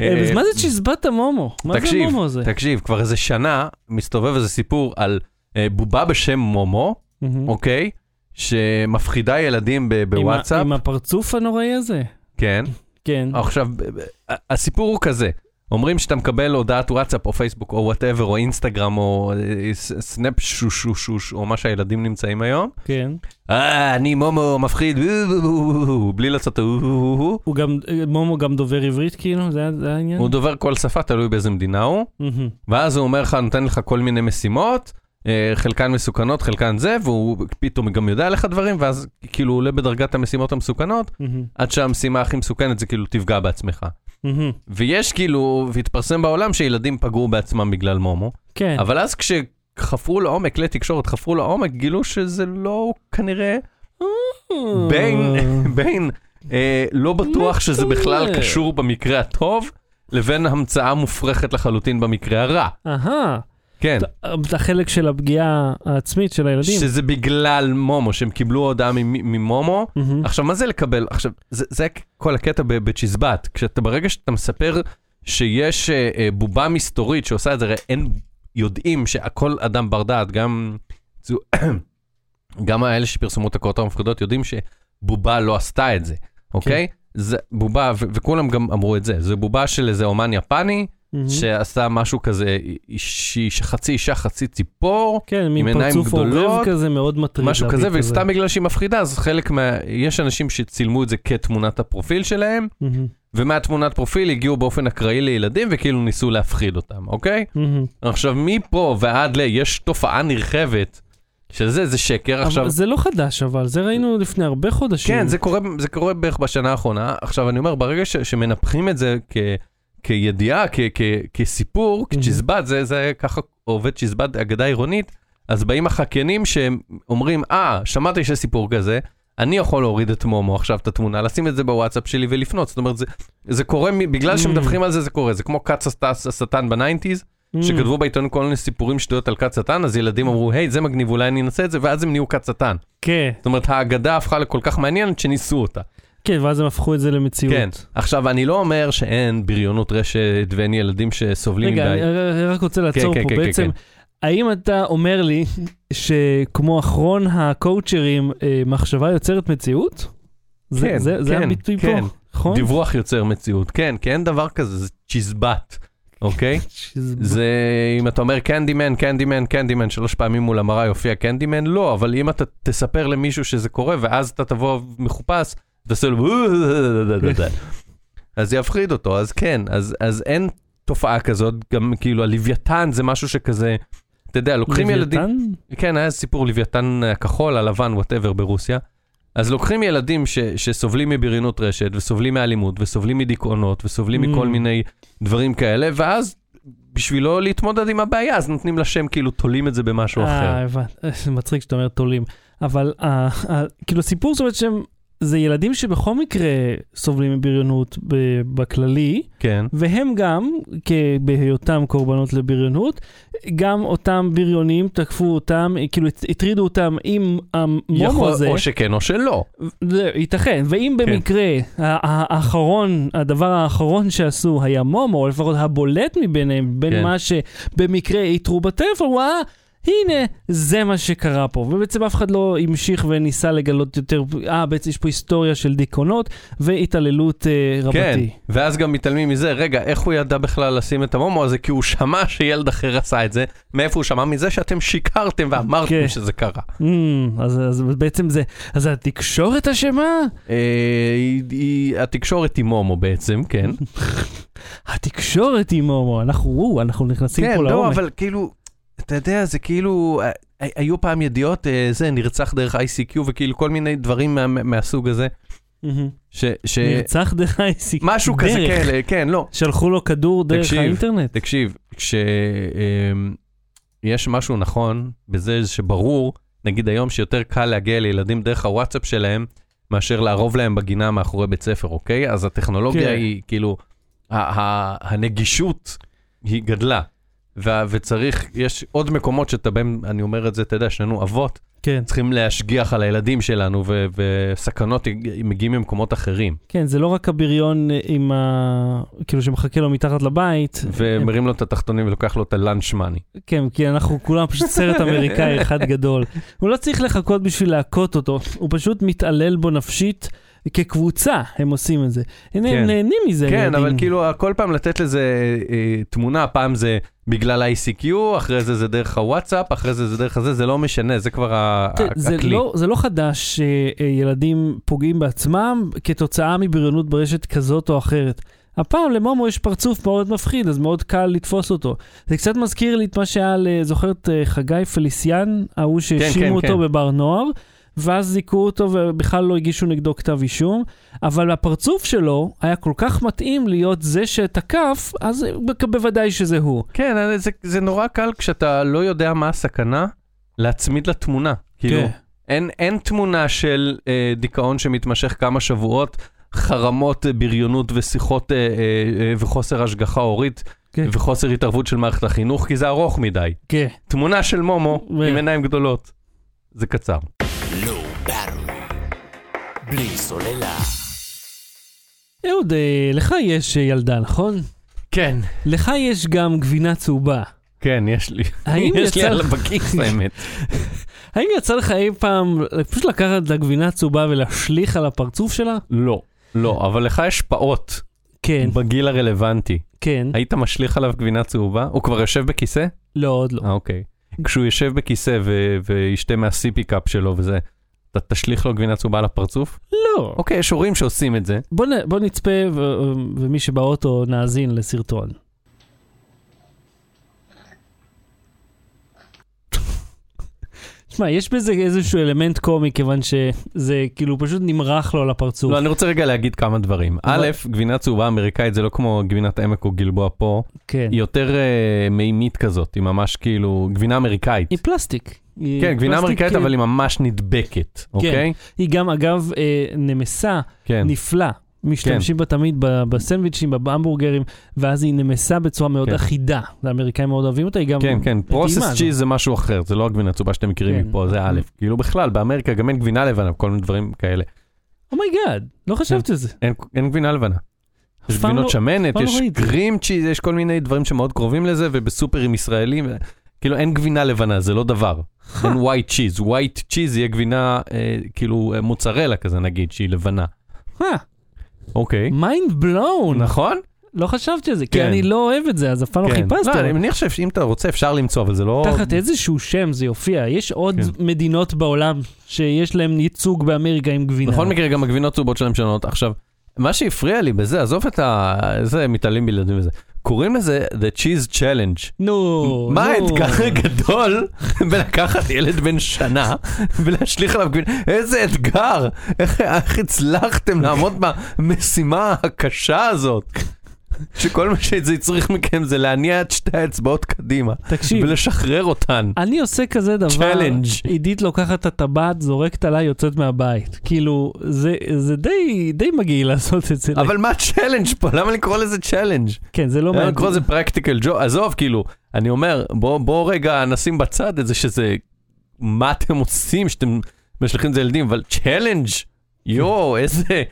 אה, אז מה זה צ'יזבט המומו? מה זה תקשיב, המומו הזה? תקשיב, כבר איזה שנה מסתובב איזה סיפור על אה, בובה בשם מומו. אוקיי? שמפחידה ילדים ב- עם ה- בוואטסאפ, עם הפרצוף הנוראי הזה? כן. כן. עכשיו, הסיפור הוא כזה, אומרים שאתה מקבל הודעת וואטסאפ או פייסבוק או whatever או אינסטגרם או אה, Snap שושושוש או מה שהילדים נמצאים היום. כן. אה, אני מומו מפחיד, בלי לעשות הוא גם, מומו גם דובר עברית כאילו? זה העניין? הוא דובר כל שפה, תלוי באיזה מדינה הוא. ואז הוא אומר לך, נותן לך כל מיני משימות, אה, חלקן מסוכנות, חלקן זה, והוא פתאום גם יודע לך דברים, ואז כאילו הוא עולה בדרגת המשימות המסוכנות, מהמם. עד שהמשימה הכי מסוכנת זה כאילו תפגע בעצמך. מהמם. ויש כאילו, והתפרסם בעולם שילדים פגעו בעצמם בגלל מומו, כן. אבל אז כשחפרו לעומק, כלי תקשורת חפרו לעומק, גילו שזה לא כנראה בין, בין אה, לא בטוח שזה בכלל? קשור במקרה הטוב, לבין המצאה מופרכת לחלוטין במקרה הרע. אהה. כן. החלק של הפגיעה העצמית של הילדים. שזה בגלל מומו, שהם קיבלו הודעה ממ- ממומו. מהמם. עכשיו, מה זה לקבל? עכשיו, זה, זה כל הקטע בצ'יזבט. כשאתה, ברגע שאתה מספר שיש אה, אה, בובה מסתורית שעושה את זה, הרי אין, יודעים שהכל אדם בר דעת, גם, זו- <coughs> גם האלה שפרסמו את הקורות המפחידות יודעים שבובה לא עשתה את זה, אוקיי? זה בובה, וכולם גם אמרו את זה, זה בובה של איזה אומן יפני, מהמם. שעשה משהו כזה, אישי, חצי אישה, חצי ציפור, כן, מין עם עיניים פרצוף גדולות, עורב כזה מאוד מטריד. משהו להביט כזה, וסתם בגלל שהיא מפחידה, אז חלק מה... יש אנשים שצילמו את זה כתמונת הפרופיל שלהם, מהמם. ומהתמונת פרופיל הגיעו באופן אקראי לילדים, וכאילו ניסו להפחיד אותם, אוקיי? מהמם. עכשיו, מפה ועד ל... יש תופעה נרחבת, שזה, זה שקר. עכשיו, אבל זה לא חדש, אבל זה ראינו לפני הרבה חודשים. כן, זה קורה, זה קורה בערך בשנה האחרונה. עכשיו, אני אומר, ברגע ש, שמנפחים את זה כ, כידיעה, כ, כ, כסיפור, כצ'יזבט, זה, זה ככה עובד צ'יזבט, אגדה עירונית, אז באים החקיינים שאומרים, אה, שמעתי שיש סיפור כזה, אני יכול להוריד את מומו עכשיו את התמונה, לשים את זה בוואטסאפ שלי ולפנות. זאת אומרת, זה, זה קורה, בגלל שמדווחים על זה, זה קורה. זה כמו כת השט- השטן ב nineties, Mm. שכתבו בעיתון כל מיני סיפורים שטויות על כת שטן, אז ילדים אמרו, היי, זה מגניב, אולי אני אנסה את זה, ואז הם נהיו כת שטן. כן, זאת אומרת, האגדה הפכה לכל כך מעניינת שניסו אותה. כן, ואז הם הפכו את זה למציאות. כן. עכשיו, אני לא אומר שאין בריונות רשת ואין ילדים שסובלים רגע, מדי. אני אני רק רוצה לעצור כן, פה. כן, כן, בעצם, כן. האם אתה אומר לי שכמו אחרון הקואוצ'רים, אה, מחשבה יוצרת מציאות? זה, כן, זה, זה כן, הביטוי כן. פה, נכון? דיווח יוצר מציאות, כן, כי אין דבר כזה, זה צ'יזבט, אוקיי? <laughs> שזה- זה, אם אתה אומר Candyman, Candyman, Candyman, שלוש פעמים מול המראה יופיע Candyman, לא, אבל אם אתה תספר למישהו שזה קורה, ואז אתה תבוא מחופש, תעשה לו... אז זה יפחיד אותו, אז כן, אז, אז אין תופעה כזאת, גם כאילו הלוויתן זה משהו שכזה, אתה יודע, לוקחים ילדים... לוויתן? כן, היה סיפור לוויתן הכחול, הלבן, whatever, ברוסיה. אז לוקחים ילדים ש, שסובלים מבריונות רשת, וסובלים מאלימות, וסובלים מדיכאונות, וסובלים Mm. מכל מיני דברים כאלה, ואז בשביל לא להתמודד עם הבעיה, אז נותנים לה שם, כאילו תולים את זה במשהו אה, אחר. הבנתי. <laughs> זה מצחיק שאתה אומר תולים. אבל אה, אה, כאילו סיפור זאת אומרת שהם, זה ילדים שבכל מקרה סובלים מבריונות בכללי, כן. והם גם, בהיותם קורבנות לבריונות, גם אותם בריונים תקפו אותם, כאילו הט- הטרידו אותם עם המומו יכול, הזה. או שכן או שלא. זה ייתכן, ואם כן. במקרה האחרון, הדבר האחרון שעשו היה מומו, או לפחות הבולט מביניהם, בין כן. מה שבמקרה איתרו בטלפון, הוא הנה, זה מה שקרה פה. ובעצם אף אחד לא המשיך וניסה לגלות יותר, אה, בעצם יש פה היסטוריה של דיכאונות והתעללות אה, כן, רבתי. ואז גם מתעלמים מזה, רגע, איך הוא ידע בכלל לשים את המומו הזה? כי הוא שמע שילד אחר עשה את זה. מאיפה הוא שמע? מזה שאתם שיקרתם ואמרתם כן. שזה קרה. Mm, אז, אז בעצם זה, אז התקשורת אשמה? אה, היא- היא- התקשורת היא מומו בעצם, כן. <laughs> התקשורת היא מומו, אנחנו, אנחנו נכנסים כן, פה לא, לעומק. אבל כאילו, אתה יודע, זה כאילו, אה, אה, היו פעם ידיעות, אה, זה נרצח דרך ICQ וכאילו כל מיני דברים מה- מהסוג הזה. ש... ש- נרצח דרך ICQ. משהו כזה, דרך. כן, כן, לא. שלחו לו כדור דרך תקשיב, האינטרנט. תקשיב, כשיש משהו נכון בזה שברור, נגיד היום שיותר קל להגיע לילדים דרך הוואטסאפ שלהם, מאשר לערוב להם בגינה מאחורי בית ספר, אוקיי? אז הטכנולוגיה כן. היא, כאילו, ה- ה- הנגישות היא גדלה. ו- וצריך, יש עוד מקומות שאתה בהם, אני אומר את זה, אתה יודע, שנינו אבות, כן, צריכים להשגיח על הילדים שלנו, ו- וסכנות מגיעים ממקומות אחרים. כן, זה לא רק הבריון עם ה... כאילו שמחכה לו מתחת לבית. ומרים לו את התחתונים ולוקח לו את הלאנץ' מאני. כן, כי אנחנו כולם פשוט סרט אמריקאי אחד גדול. הוא לא צריך לחכות בשביל להכות אותו, הוא פשוט מתעלל בו נפשית. כקבוצה הם עושים את זה. הנה, הם כן. נהנים מזה. כן, ילדים. אבל כאילו כל פעם לתת לזה אה, תמונה, פעם זה בגלל ה-ICQ, אחרי זה זה דרך הוואטסאפ, אחרי זה זה דרך הזה, זה לא משנה, זה כבר ה- זה הכלי. לא, זה לא חדש שילדים פוגעים בעצמם כתוצאה מבריונות ברשת כזאת או אחרת. הפעם למומו יש פרצוף מאוד מפחיד, אז מאוד קל לתפוס אותו. זה קצת מזכיר לי את מה שהיה, זוכר את אה, חגי פליסיאן, ההוא שהאשימו כן, אותו כן. בבר נוער, ואז זיכו אותו ובכלל לא הגישו נגדו כתב אישום, אבל הפרצוף שלו היה כל כך מתאים להיות זה שתקף, אז בוודאי שזה הוא. כן, אבל זה, זה נורא קל כשאתה לא יודע מה הסכנה, להצמיד לתמונה. כאילו, כן. אין, אין תמונה של אה, דיכאון שמתמשך כמה שבועות, חרמות, אה, בריונות ושיחות אה, אה, אה, וחוסר השגחה הורית, כן. וחוסר התערבות של מערכת החינוך, כי זה ארוך מדי. כן. תמונה של מומו ו- עם עיניים גדולות, זה קצר. בלי סוללה. אהוד, אה, לך יש אה, ילדה, נכון? כן. לך יש גם גבינה צהובה. כן, יש לי. <laughs> יש לי יצא על בכיס <laughs> האמת. האם יצא לך אי פעם פשוט לקחת את הגבינה הצהובה ולהשליך על הפרצוף שלה? לא, לא, אבל לך יש פעוט כן, בגיל הרלוונטי. כן. היית משליך עליו גבינה צהובה? הוא כבר יושב בכיסא? לא, עוד לא. אה, אוקיי. כשהוא יושב בכיסא ו- וישתה מהסיפי קאפ שלו וזה, אתה תשליך לו גבינה צהובה על הפרצוף? לא. אוקיי, יש הורים שעושים את זה. בוא נ- בוא נצפה ו- ומי שבאוטו נאזין לסרטון. תשמע, יש בזה איזשהו אלמנט קומי, כיוון שזה כאילו פשוט נמרח לו על הפרצוף. לא, אני רוצה רגע להגיד כמה דברים. א', גבינה צהובה אמריקאית זה לא כמו גבינת עמק או גלבוע פה, כן. היא יותר אה, מימית כזאת, היא ממש כאילו גבינה אמריקאית. היא פלסטיק. היא כן, גבינה אמריקאית, אה, אבל היא ממש נדבקת, אוקיי? היא גם, אגב, אה, נמסה כן. נפלא. משתמשים בה תמיד בסנדוויצ'ים, בהמבורגרים, ואז היא נמסה בצורה מאוד כן. אחידה. האמריקאים מאוד אוהבים אותה, היא גם... כן, כן, פרוסס. צ'יז זה משהו אחר, זה לא הגבינה צהובה שאתם מכירים כן. מפה, זה א', כאילו בכלל, באמריקה גם אין גבינה לבנה, כל מיני דברים כאלה. Oh my God, לא חשבתי על זה. אין, אין גבינה לבנה. יש גבינות לא- שמנת, לא יש ראיתי. cream cheese, יש כל מיני דברים שמאוד קרובים לזה, ובסופרים ישראלים. כאילו אין גבינה לבנה, זה לא דבר. <laughs> אין white cheese, white cheese יהיה גבינה, אה, כאילו אה, מוצרלה כזה נגיד, שהיא לבנה. אוקיי. Mind blown. נכון? לא חשבתי על זה, כי כן. אני לא אוהב את זה, אז אף פעם לא כן. חיפשתי. לא, אני מניח שאם אתה רוצה אפשר למצוא, אבל זה לא... תחת איזשהו שם זה יופיע. יש עוד כן. מדינות בעולם שיש להם ייצוג באמריקה עם גבינה. בכל מקרה, גם הגבינות צהובות שלהם שונות. עכשיו, מה שהפריע לי בזה, עזוב את ה... זה מתעלים בלעדים וזה. קוראים לזה The Cheese Challenge. נו, מה. האתגר הגדול <laughs> בלקחת ילד בן שנה ולהשליך עליו גבינה? איזה אתגר! איך, איך הצלחתם לעמוד במשימה הקשה הזאת? שכל מה שזה צריך מכם זה להניע את שתי האצבעות קדימה תקשיב, ולשחרר אותן. אני עושה כזה דבר, Challenge. עידית לוקחת את הטבעת, זורקת עליי, יוצאת מהבית. כאילו, זה, זה די, די מגעיל לעשות את זה. אבל מה ה challenge פה? למה לקרוא לזה challenge? כן, זה לא מעניין. לקרוא לזה practical joke? עזוב, כאילו, אני אומר, בוא, בוא רגע נשים בצד את זה שזה, מה אתם עושים שאתם משליכים את זה לילדים, אבל challenge, יואו, איזה...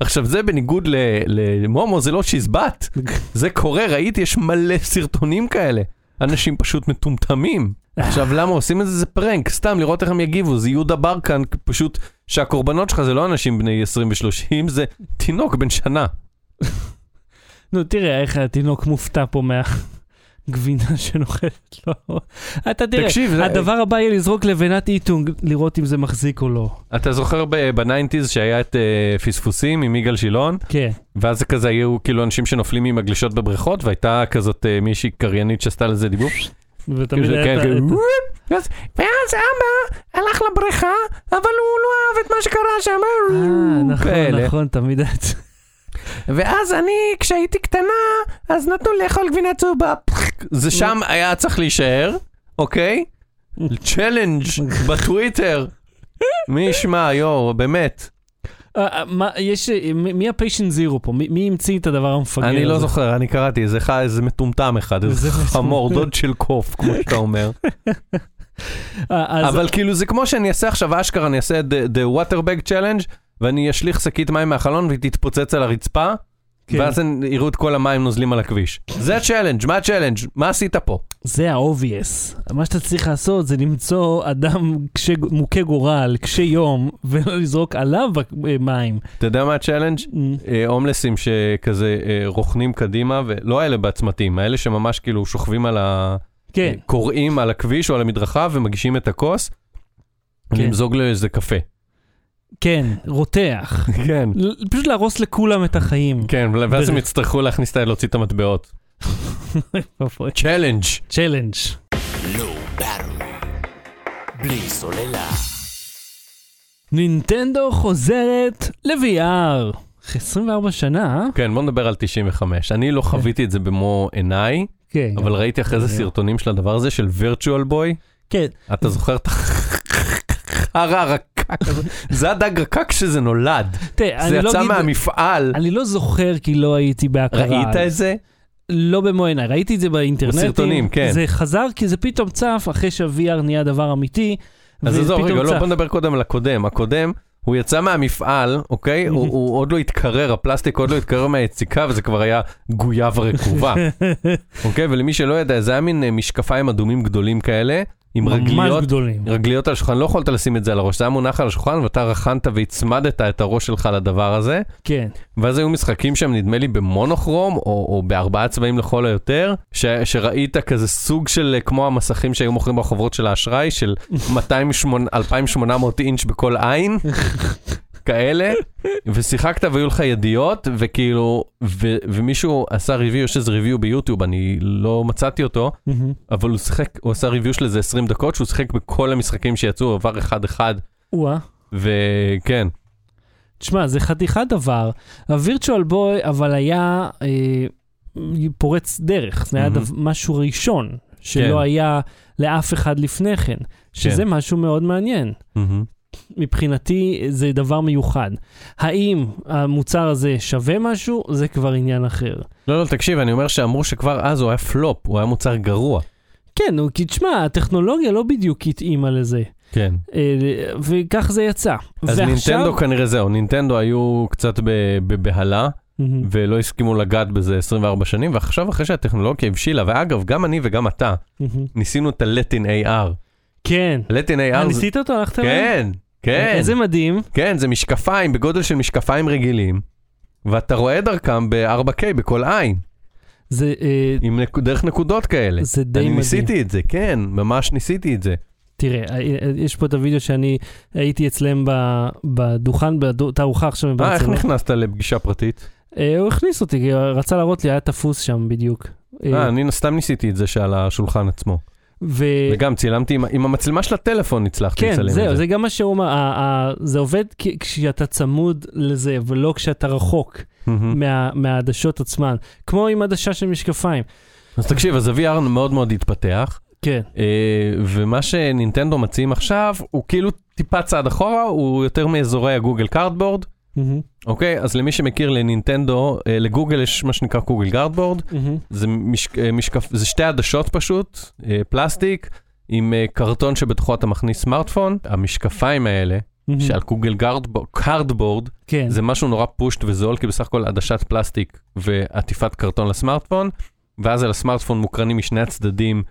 עכשיו זה בניגוד למומו, זה לא שיזבט, <laughs> זה קורה, ראיתי, יש מלא סרטונים כאלה. אנשים פשוט מטומטמים. עכשיו, למה עושים את זה? זה פרנק, סתם לראות איך הם יגיבו. זה יהודה ברקן, פשוט, שהקורבנות שלך זה לא אנשים בני 20 ו-30, זה תינוק בן שנה. נו, תראה איך התינוק מופתע פה מהגבינה <laughs> שנוחתת לו. אתה תראה, תקשיב, זה- הדבר הבא יהיה לזרוק לבנת איטונג, לראות אם זה מחזיק או לא. אתה זוכר בניינטיז שהיה את אה, פספוסים עם יגאל שילון, כן. ואז זה כזה היו כאילו אנשים שנופלים ממגלשות בבריכות, והייתה כזאת אה, מישהי קריינית שעשתה לזה דיבור. ותמיד היה כן, את ה- ואז- אבא הלך לבריכה, אבל הוא לא אהב את מה שקרה שם. אה, נכון. נכון, תמיד היה את. ואז אני, כשהייתי קטנה, אז נתנו לאכול גבינה צהובה. זה שם היה צריך להישאר, אוקיי? challenge בטוויטר. מי ישמע, יואו, באמת. אה, אה, מה, יש, אה, מי ה patient zero פה? מי- המציא את הדבר המפגר הזה? אני לא זוכר, אני קראתי, איזה מטומטם אחד, איזה זה חמור, דוד של קוף, כמו שאתה אומר. <laughs> אבל כאילו זה כמו שאני אעשה עכשיו אשכרה, אני אעשה את the- the water bag challenge, ואני אשליך שקית מים מהחלון והיא תתפוצץ על הרצפה, כן. ואז הם יראו את כל המים נוזלים על הכביש. זה ה challenge, מה ה challenge? מה עשית פה? זה ה-obvious. מה שאתה צריך לעשות זה למצוא אדם קשה- מוכה גורל, קשה יום, <laughs> ולזרוק עליו מים. אתה יודע מה ה challenge? אה, הומלסים שכזה אה, רוכנים קדימה, ולא האלה בצמתים, האלה שממש כאילו שוכבים על ה... כן, קוראים על הכביש או על המדרכה ומגישים את הכוס, כן. למזוג לו איזה קפה. כן, רותח. כן. פשוט להרוס לכולם את החיים. כן, ואז הם יצטרכו להכניס את ה... להוציא את המטבעות. challenge. challenge. בלי סוללה. נינטנדו חוזרת ל-VR. אחרי 24 שנה, אה? כן, בוא נדבר על 95. אני לא חוויתי את זה במו עיניי, כן. אבל ראיתי אחרי זה. סרטונים של הדבר הזה, של Virtual Boy. כן, אתה זוכר את החרא <laughs> הזה? זה הדג רקק שזה נולד. תראה, זה לא יצא. מהמפעל. אני לא זוכר כי לא הייתי בהכרה. ראית את זה? לא במו עיניי, ראיתי את זה באינטרנטים. בסרטונים, כן. זה חזר כי זה פתאום צף אחרי שה-VR נהיה דבר אמיתי. אז עזוב, רגע, לא. בוא נדבר קודם על הקודם. הקודם, הוא יצא מהמפעל, אוקיי? <laughs> הוא הוא עוד לא התקרר, הפלסטיק עוד לא התקרר מהיציקה, וזה כבר היה גויאב רקובה. <laughs> אוקיי? ולמי שלא ידע, זה היה מין אה, משקפיים אדומים גדולים כאלה, עם רגליות גדולים. רגליות על השולחן, לא יכולת לשים את זה על הראש, זה היה מונח על השולחן ואתה רכנת והצמדת את הראש שלך לדבר הזה, כן. ואז היו משחקים שם נדמה לי במונוכרום, או, או בארבעה צבעים לכל היותר, ש, שראית כזה סוג של אה, כמו המסכים שהיו מוכרים בחוברות של האשראי, של <laughs> 208 2,800 אינץ' בכל עין, <laughs> כאלה, ושיחקת והיו לך ידיעות, וכאילו, ו, ומישהו עשה ריוויו, יש איזה ריוויו ביוטיוב, אני לא מצאתי אותו, מהמם. אבל הוא שיחק, הוא עשה ריוויו של איזה 20 דקות, שהוא שיחק בכל המשחקים שיצאו, עבר אחד-אחד, וואה. וכן, תשמע, זה חתיכת דבר. הווירטואל בוי, אבל היה אה, פורץ דרך. זה היה מהמם. דו, משהו ראשון, שלא כן. היה לאף אחד לפני כן. שזה כן. משהו מאוד מעניין. מהמם. מבחינתי זה דבר מיוחד. האם המוצר הזה שווה משהו, זה כבר עניין אחר. לא, לא, תקשיב, אני אומר שאמרו שכבר אז הוא היה פלופ, הוא היה מוצר גרוע. כן, כי תשמע, הטכנולוגיה לא בדיוק התאימה לזה, כן. אה, וכך זה יצא. אז ועכשיו- נינטנדו כנראה זהו, נינטנדו היו קצת בבהלה, מהמם. ולא הסכימו לגעת בזה 24 שנים, ועכשיו אחרי שהטכנולוגיה הבשילה, ואגב, גם אני וגם אתה, מהמם. ניסינו את הלטין AR. כן. הלטין אה, AR זה... ניסית אותו? הלכת אליו? כן, כן, איזה מדהים. כן, זה משקפיים בגודל של משקפיים רגילים, ואתה רואה דרכם ב-4K בכל עין, זה, אה, עם נק... דרך נקודות כאלה. זה די אני מדהים. ניסיתי את זה, כן, ממש ניסיתי את זה. תראה, אה, אה, יש פה את הוידאו שאני הייתי אצלם בדוכן, בתערוכה עכשיו אה, איך בברצלונה. נכנסת לפגישה פרטית? אה, הוא הכניס אותי, רצה להראות לי, היה תפוס שם בדיוק. אה, אני סתם ניסיתי את זה שעל השולחן עצמו. ו... וגם צילמתי עם- עם המצלמה של הטלפון הצלחתי כן, לצלם את זהו, זה. זה גם מה שהוא אמר, זה עובד כשאתה צמוד לזה, ולא כשאתה רחוק מהמם. מה- מהעדשות עצמן. כמו עם עדשה של משקפיים. אז תקשיב, אז ה-VR מאוד מאוד התפתח, כן, אה, ומה שנינטנדו מציעים עכשיו, הוא כאילו טיפה צעד אחורה, הוא יותר מאזורי הגוגל קארדבורד. מהמם, אוקיי, אז למי שמכיר לנינטנדו, אה, לגוגל יש מה שנקרא גוגל קארדבורד, מהמם, זה, אה, משקף, זה שתי עדשות פשוט, אה, פלסטיק, עם קרטון שבתוכו אתה מכניס סמארטפון. המשקפיים האלה, מהמם. שעל גוגל קארדבורד, כן, זה משהו נורא פשוט וזול, כי בסך הכל עדשת פלסטיק ועטיפת קרטון לסמארטפון, ואז על הסמארטפון מוקרנים משני הצדדים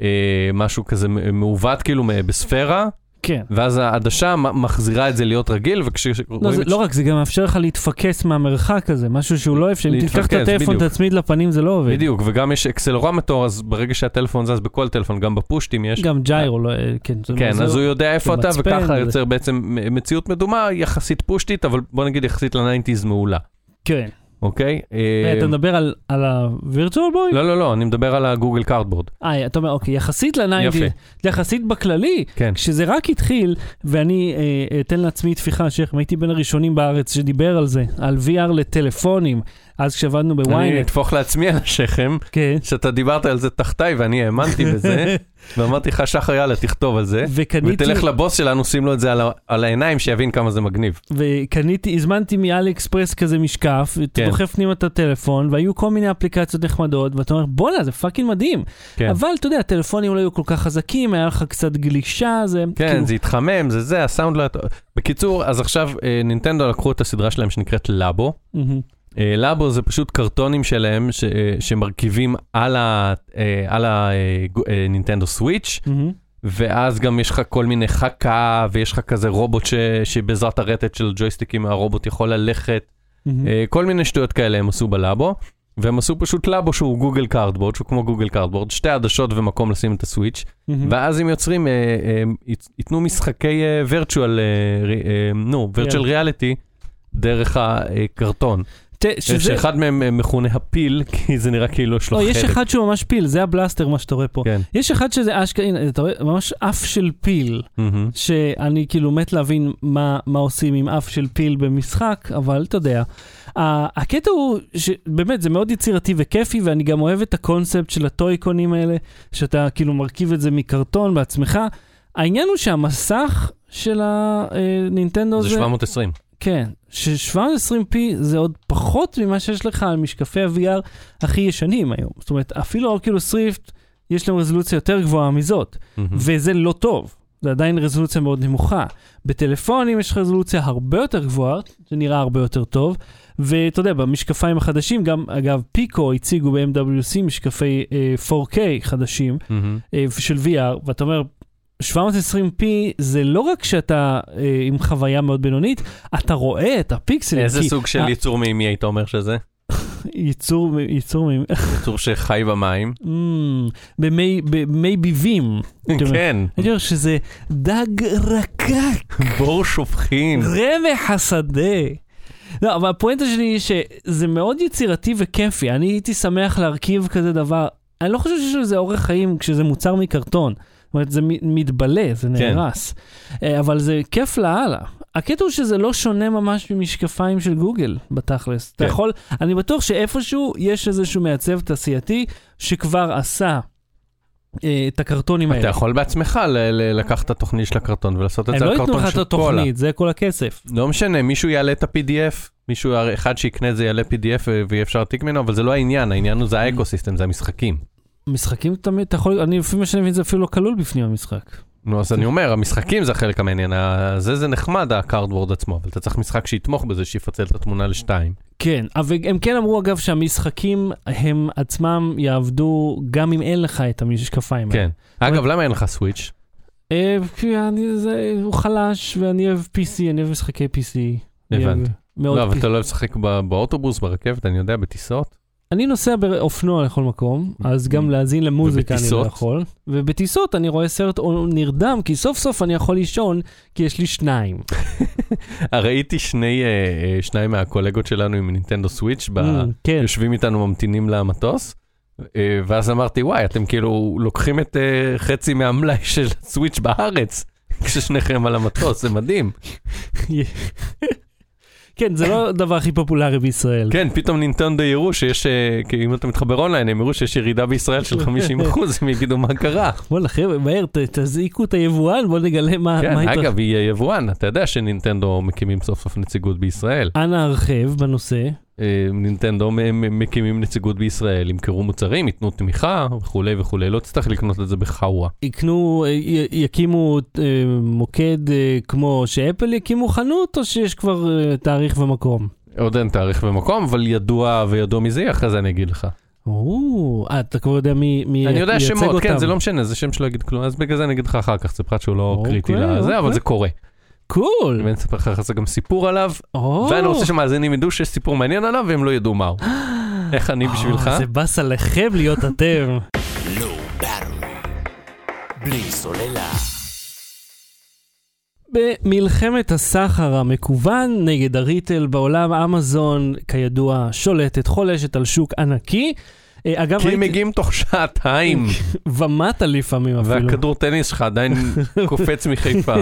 אה, משהו כזה מעוות כאילו בספירה, כן. ואז העדשה מחזירה את זה להיות רגיל, לא, וכשרואים זה, את לא רק, זה גם מאפשר לך להתפקס מהמרחק הזה, משהו שהוא לא אפשר. אם תיקח את הטלפון, בדיוק. תצמיד לפנים, זה לא עובד. בדיוק, וגם יש accelerometer, אז ברגע שהטלפון זז בכל טלפון, גם בפשוטים יש. גם gyro, לא, אה, כן. זה כן, לא- אז זה- הוא יודע איפה אתה, וככה וזה. יוצר בעצם מציאות מדומה, יחסית פשוטית, אבל בוא נגיד יחסית ל nineties מעולה, כן. אוקיי? אה, אה, אתה מדבר על- ה-virtual boy? לא, לא, לא, אני מדבר על הגוגל קארדבורד. אה, אתה אומר, אוקיי, יחסית ל nineties, יפה. יחסית בכללי, כן. כשזה רק התחיל, ואני אה, אתן לעצמי טפיחה, שייח, הייתי בין הראשונים בארץ שדיבר על זה, על VR לטלפונים, אז כשעבדנו אני ב-ynet, אטפח לעצמי על השכם, כן, שאתה דיברת על זה תחתיי ואני האמנתי בזה, <laughs> ואמרתי לך, שחר, יאללה, תכתוב על זה, וקניתי, ותלך לבוס שלנו, שים לו את זה על ה- על העיניים, שיבין כמה זה מגניב. וקניתי, הזמנתי מאלי אקספרס כזה משקף, כן. דוחף פנימה את הטלפון, והיו כל מיני אפליקציות נחמדות, ואתה אומר, בואנה, זה fucking מדהים. כן. אבל אתה יודע, הטלפונים לא היו כל כך חזקים, היה לך קצת גלישה, זה... כן, כאילו- זה התחמם, זה זה, הסאונד לא. בקיצור, אז עכשיו אה, נינטנדו לקחו את הסדרה שלהם שנקראת לאבו. מהמם. אה, לאבו זה פשוט קרטונים שלהם ש- אה, שמרכיבים על ה- אה, הנינטנדו סוויץ', מהמם. ואז גם יש לך כל מיני חכה, ויש לך כזה רובוט ש- שבעזרת הרטט של ג'ויסטיקים הרובוט יכול ללכת. אה, כל מיני שטויות כאלה הם עשו בלאבו, והם עשו פשוט לאבו שהוא גוגל קארדבורד, שהוא כמו גוגל קארדבורד, שתי עדשות ומקום לשים את הסוויץ'. ואז הם יוצרים, אה, אה, ית- ייתנו משחקי virtual, נו, virtual reality, דרך הקרטון. שזה- שאחד מהם אה, מכונה הפיל, <laughs> כי זה נראה כאילו יש לו לא, חלק. יש אחד שהוא ממש פיל, זה הבלסטר, מה שאתה רואה פה. כן. יש אחד שזה אשכרה, הנה, אתה רואה, ממש אף של פיל, מהמם. שאני כאילו מת להבין מה, מה עושים עם אף של פיל במשחק, אבל אתה יודע. הקטע הוא שבאמת זה מאוד יצירתי וכיפי, ואני גם אוהב את הקונספט של הטויקונים האלה, שאתה כאילו מרכיב את זה מקרטון בעצמך. העניין הוא שהמסך של הנינטנדו זה זה... 720. כן, ש-720p זה עוד פחות ממה שיש לך על משקפי ה-VR הכי ישנים היום. זאת אומרת, אפילו אוקילוס ריפט, יש להם רזולוציה יותר גבוהה מזאת, מהמם. וזה לא טוב. זה עדיין רזולוציה מאוד נמוכה. בטלפונים יש רזולוציה הרבה יותר גבוהה, זה נראה הרבה יותר טוב. ואתה יודע, במשקפיים החדשים, גם אגב, פיקו הציגו ב-MWC משקפי אה, 4K חדשים מהמם. אה, של VR, ואתה אומר, 720p זה לא רק שאתה אה, עם חוויה מאוד בינונית, אתה רואה את הפיקסלים. איזה כי סוג של ה- ייצור מימי היית אומר שזה? ייצור, <laughs> ייצור, מ- <laughs> ייצור שחי במים. Mm, במי, במי <laughs> ביבים. כן, הייתי אומר שזה דג רקק, בור שופכין. רמח השדה. לא, אבל הפואנטה שלי היא שזה מאוד יצירתי וכיפי. אני הייתי שמח להרכיב כזה דבר. אני לא חושב שיש לזה אורך חיים כשזה מוצר מקרטון. זאת אומרת, זה מתבלה, זה כן. נהרס. אה, אבל זה כיף לאללה. הקטע הוא שזה לא שונה ממש ממשקפיים של גוגל, בתכלס. אתה כן. יכול, אני בטוח שאיפשהו יש איזשהו מעצב תעשייתי שכבר עשה אה, את הקרטונים האלה. אתה יכול בעצמך לקחת את התוכנית של הקרטון ולעשות את הם זה לא על ייתנו קרטון לך את של קולה. התוכנית, זה כל הכסף. לא משנה, מישהו יעלה את ה-PDF, מישהו אחד שיקנה את זה יעלה PDF ויהיה אפשר להעתיק ממנו, אבל זה לא העניין, העניין הוא זה האקוסיסטם, זה המשחקים. משחקים תמיד, אתה יכול, אני לפי מה שאני מבין זה אפילו לא כלול בפנים המשחק. נו, אז אני אומר, המשחקים זה החלק המעניין, זה זה נחמד, הקארדבורד עצמו, אבל אתה צריך משחק שיתמוך בזה, שיפצל את התמונה לשתיים. כן, אבל הם כן אמרו אגב שהמשחקים הם עצמם יעבדו גם אם אין לך את המשקפיים האלה. כן. אגב, למה אין לך סוויץ'? אה, כי אני, זה, הוא חלש ואני אוהב PC, אני אוהב משחקי PC. הבנתי. לא, אבל. אתה לא אוהב לשחק באוטובוס, ברכבת, אני יודע, בטיסות? אני נוסע באופנוע לכל מקום, אז גם להאזין למוזיקה אני לא? יכול. ובטיסות אני רואה סרט או נרדם, כי סוף סוף אני יכול לישון, כי יש לי שניים. <laughs> ראיתי שני, אה, אה, שניים מהקולגות שלנו עם נינטנדו סוויץ', ב- Mm, כן. יושבים איתנו ממתינים למטוס, אה, ואז אמרתי, וואי, אתם כאילו לוקחים את חצי מהמלאי <laughs> של סוויץ' בארץ, כששניכם על המטוס, זה מדהים. <laughs> כן, זה לא הדבר הכי פופולרי בישראל. כן, פתאום נינטנדו יראו שיש, אה, כי אם אתה מתחבר אונליין, הם יראו שיש ירידה בישראל של 50 אחוז, <laughs> הם יגידו מה קרה. וואלה חבר'ה, מהר, תזעיקו את היבואן, בואו נגלה מה כן. אגב, היא יבואן, אתה יודע שנינטנדו מקימים סוף סוף נציגות בישראל. אנא הרחב בנושא. אה, נינטנדו מקימים נציגות בישראל, ימכרו מוצרים, ייתנו תמיכה וכולי וכולי, לא תצטרך לקנות את זה בחאווה. יקנו, אה, יקימו אה, מוקד כמו שאפל יקימו חנות, או שיש כבר תאריך ומקום? עוד אין תאריך ומקום, אבל ידוע וידוע מי זה יהיה, אחרי זה אני אגיד לך. או, אתה כבר יודע מי מי אני יודע שמות, כן, אותם. זה לא משנה, זה שם שלא יגיד כלום, אז בגלל זה אני אגיד לך אחר כך, זה פרט שהוא לא אוקיי, קריטי לזה, אבל אוקיי. זה קורה. קול. ואני אספר לך אחרי זה גם סיפור עליו, או. ואני רוצה שמאזינים ידעו שיש סיפור מעניין עליו והם לא ידעו מהו. <gasps> איך אני בשבילך? אה, זה באסה לכם להיות אתם. <laughs> בלי סוללה. במלחמת הסחר המקוון נגד הריטל בעולם, אמזון, כידוע, שולטת, חולשת על שוק ענקי. אה, אגב, כי הם מגיעים תוך שעתיים, <laughs> ומטה לפעמים אפילו. והכדור טניס שלך עדיין <laughs> קופץ מחיפה.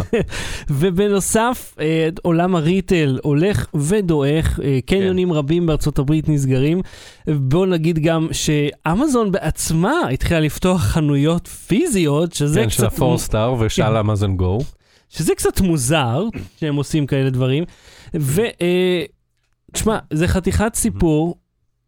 ובנוסף, אה, עולם הריטל הולך ודועך, אה, קניונים רבים בארצות הברית נסגרים. בואו נגיד גם שאמזון בעצמה התחילה לפתוח חנויות פיזיות, שזה כן, של קצת... הפור סטאר ושל אמזון גו. שזה קצת מוזר שהם עושים כאלה דברים. ו... אה, תשמע, זה חתיכת סיפור.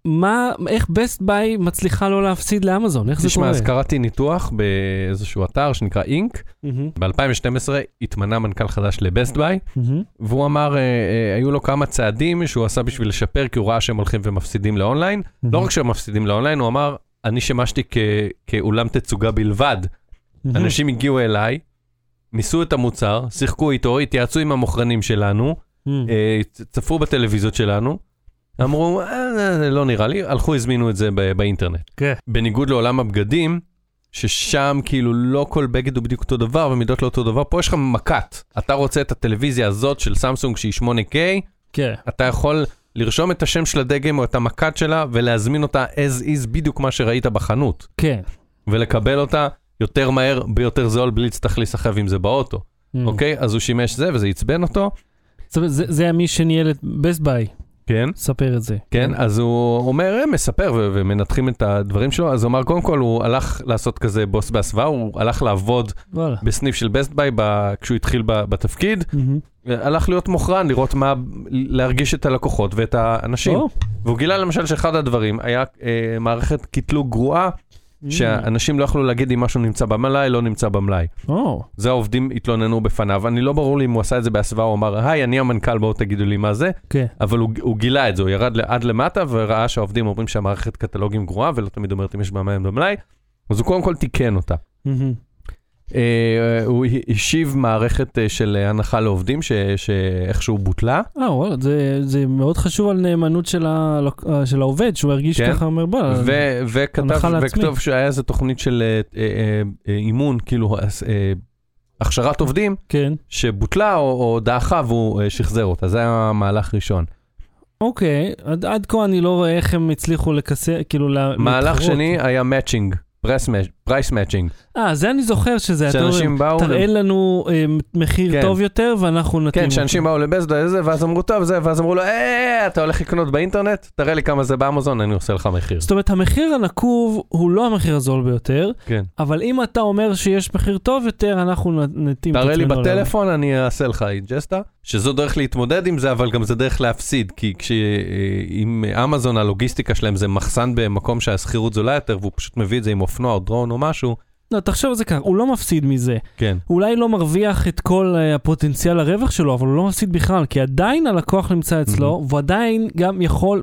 מה, איך בסט ביי מצליחה לא להפסיד לאמזון? איך זה תשמע, קורה? אז קראתי ניתוח באיזשהו אתר שנקרא אינק. מהמם, ב-2012 התמנה מנכ"ל חדש לבסט ביי, מהמם. והוא אמר, אה, אה, היו לו כמה צעדים שהוא עשה בשביל לשפר, כי הוא ראה שהם הולכים ומפסידים לאונליין. לא רק שהם מפסידים לאונליין, הוא אמר, אני שימשתי כ- כאולם תצוגה בלבד. מהמם. אנשים הגיעו אליי, ניסו את המוצר, שיחקו איתו, התייעצו עם המוכרנים שלנו, מהמם. אה, צפו בטלוויזיות שלנו, אמרו, "אה, אה, לא נראה לי, הלכו, הזמינו את זה באינטרנט. כן. בניגוד לעולם הבגדים, ששם כאילו לא כל בגד הוא בדיוק אותו דבר ומידות לא אותו דבר, פה יש לך מקט. אתה רוצה את הטלוויזיה הזאת של סמסונג שהיא 8K, כן. אתה יכול לרשום את השם של הדגם או את המקט שלה ולהזמין אותה as is בדיוק מה שראית בחנות, כן. ולקבל אותה יותר מהר, ביותר זול, בלי להצטרך להיסחב עם זה באוטו, Mm. אוקיי? אז הוא שימש זה וזה עצבן אותו, אומרת, זה זה היה מי שניהל את בסט ביי, כן? ספר את זה. כן, אז הוא אומר, אה, מספר ו- ומנתחים את הדברים שלו, אז הוא אמר, קודם כל הוא הלך לעשות כזה בוס בהסוואה, הוא הלך לעבוד וואלה. בסניף של בסט ביי ב- כשהוא התחיל ב- בתפקיד, מהמם. הלך להיות מוכרן, לראות מה, להרגיש את הלקוחות ואת האנשים. או. והוא גילה למשל שאחד הדברים היה אה, מערכת קטלוג גרועה. שאנשים לא יכלו להגיד אם משהו נמצא במלאי, לא נמצא במלאי. זה העובדים התלוננו בפניו, אני לא ברור לי אם הוא עשה את זה בהסוואה, הוא אמר, היי, אני המנכ"ל, בואו תגידו לי מה זה, כן. אבל הוא, הוא גילה את זה, הוא ירד עד למטה וראה שהעובדים אומרים שהמערכת קטלוגים גרועה ולא תמיד אומרת אם יש במלאי, אז הוא קודם כל תיקן אותה. אה, הוא השיב מערכת אה, של הנחה לעובדים שאיכשהו בוטלה. אה, וואלה, זה, זה מאוד חשוב על נאמנות של, ה, של העובד, שהוא ירגיש כן. ככה, אומר, בוא, הנחה לעצמי. וכתוב שהיה איזה תוכנית של אה, אה, אה, אימון, כאילו אה, אה, הכשרת עובדים, כן. שבוטלה או, או דעכה והוא אה, שחזר אותה, זה היה מהלך ראשון. אוקיי, עד, עד כה אני לא רואה איך הם הצליחו לקסר, כאילו, מהלך. שני היה matching, price matching. אה, זה אני זוכר שזה, שאנשים באו, תראה ל- לנו אה, מחיר כן. טוב יותר ואנחנו נתאים כן, שאנשים. באו לבסט ביי, ואז אמרו טוב זה, ואז אמרו לו, אה, אתה הולך לקנות באינטרנט? תראה לי כמה זה באמזון, אני עושה לך מחיר. זאת אומרת, המחיר הנקוב הוא לא המחיר הזול ביותר, כן. אבל אם אתה אומר שיש מחיר טוב יותר, אנחנו נתאים את תראה לי בטלפון, אני אעשה לך ג'סטה, שזו דרך להתמודד עם זה, אבל גם זה דרך להפסיד, כי כשעם אמזון הלוגיסטיקה שלהם זה מחסן במקום שהשכירות זולה יותר, והוא פשוט מביא את זה עם אופנוע או דרון או משהו, לא, תחשוב על זה ככה, הוא לא מפסיד מזה. כן. הוא אולי לא מרוויח את כל אה, הפוטנציאל הרווח שלו, אבל הוא לא מפסיד בכלל, כי עדיין הלקוח נמצא אצלו, והוא עדיין גם יכול,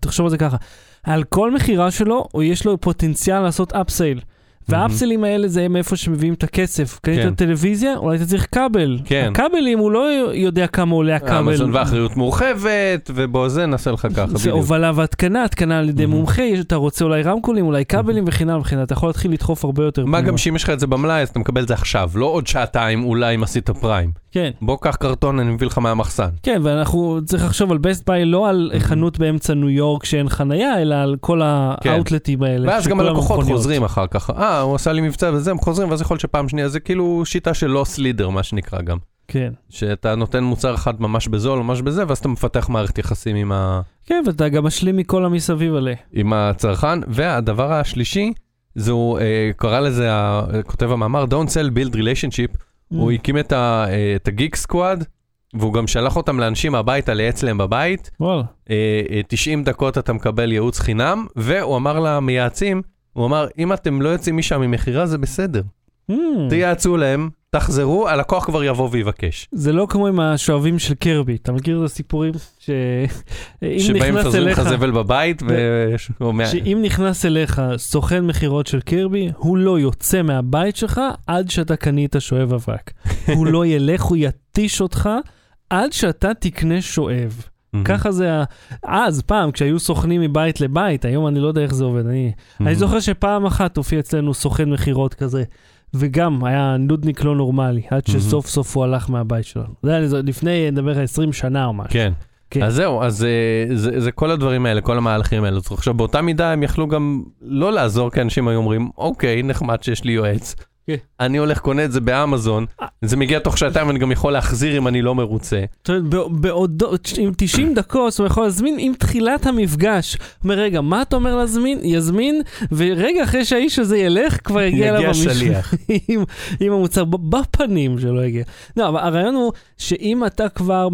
תחשוב על זה ככה, על כל מכירה שלו, יש לו פוטנציאל לעשות אפסייל. והאפסלים האלה זה מאיפה שמביאים את הכסף. קנית כן. טלוויזיה, אולי אתה צריך כבל. כן. הכבלים, הוא לא יודע כמה עולה הכבל. אמזון ואחריות מורחבת, ובוא זה נעשה לך ככה, זה. הובלה והתקנה, התקנה על ידי. מומחה, אתה רוצה אולי רמקולים, אולי כבלים וכן הלאה וכן הלאה, אתה יכול להתחיל לדחוף הרבה יותר. מה. גם שאם יש לך את זה במלאי, אז אתה מקבל את זה עכשיו, לא עוד שעתיים אולי אם עשית פריים. כן, בוא קח קרטון, אני מביא לך מהמחסן. כן, ואנחנו צריך לחשוב על בסט ביי לא על Mhm. חנות באמצע ניו יורק שאין חנייה, אלא על כל כן. האאוטלטים האלה. ואז גם הלקוחות. חוזרים אחר כך. אה, הוא עשה לי מבצע וזה, הם חוזרים, ואז יכול להיות שפעם שנייה זה כאילו שיטה של loss leader, מה שנקרא גם. כן. שאתה נותן מוצר אחד ממש בזול, ממש בזה, ואז אתה מפתח מערכת יחסים עם, ה... כן, ואתה גם משלים מכל המסביב עליה. עם הצרכן. והדבר השלישי, זה הוא אה, קרא לזה, כותב המאמר, Don't sell build relationship. הוא Mm. הקים את ה- אה, את ה Geek Squad, והוא גם שלח אותם לאנשים הביתה לייעץ להם בבית. וואלה. אה, אה, 90 דקות אתה מקבל ייעוץ חינם, והוא אמר למייעצים, הוא אמר, אם אתם לא יוצאים משם ממכירה זה בסדר. Mm. תייעצו להם, תחזרו, הלקוח כבר יבוא ויבקש. זה לא כמו עם השואבים של קרבי, אתה מכיר את הסיפורים? ש... נכנס מפזרים לך זבל בבית, ו... שאם נכנס אליך סוכן מכירות של קירבי, הוא לא יוצא מהבית שלך עד שאתה קנית שואב אבק. הוא לא ילך, הוא יתיש אותך עד שאתה תקנה שואב. ככה זה ה... אז, פעם, כשהיו סוכנים מבית לבית, היום אני לא יודע איך זה עובד. אני, אני. זוכר שפעם אחת הופיע אצלנו סוכן מכירות כזה, וגם היה נודניק לא נורמלי, עד. שסוף סוף הוא הלך מהבית שלנו. זה היה לפני, נדבר על 20 שנה או משהו. כן. כן. אז זהו, אז אה, זה, זה כל הדברים האלה, כל המהלכים האלה. עכשיו, באותה מידה הם יכלו גם לא לעזור, כי אנשים היו אומרים, אוקיי, נחמד שיש לי יועץ. כן. אני הולך קונה את זה באמזון, זה מגיע תוך שעתיים, אני גם יכול להחזיר אם אני לא מרוצה. זאת אומרת, בע- בעודו, עם 90 דקות הוא יכול להזמין עם תחילת המפגש. אומר, רגע, מה אתה אומר להזמין? יזמין, ורגע אחרי שהאיש הזה ילך, כבר יגיע אליו יגיע המישהו שליח. עם, המוצר בפנים שלא יגיע. לא, אבל הרעיון הוא שאם אתה כבר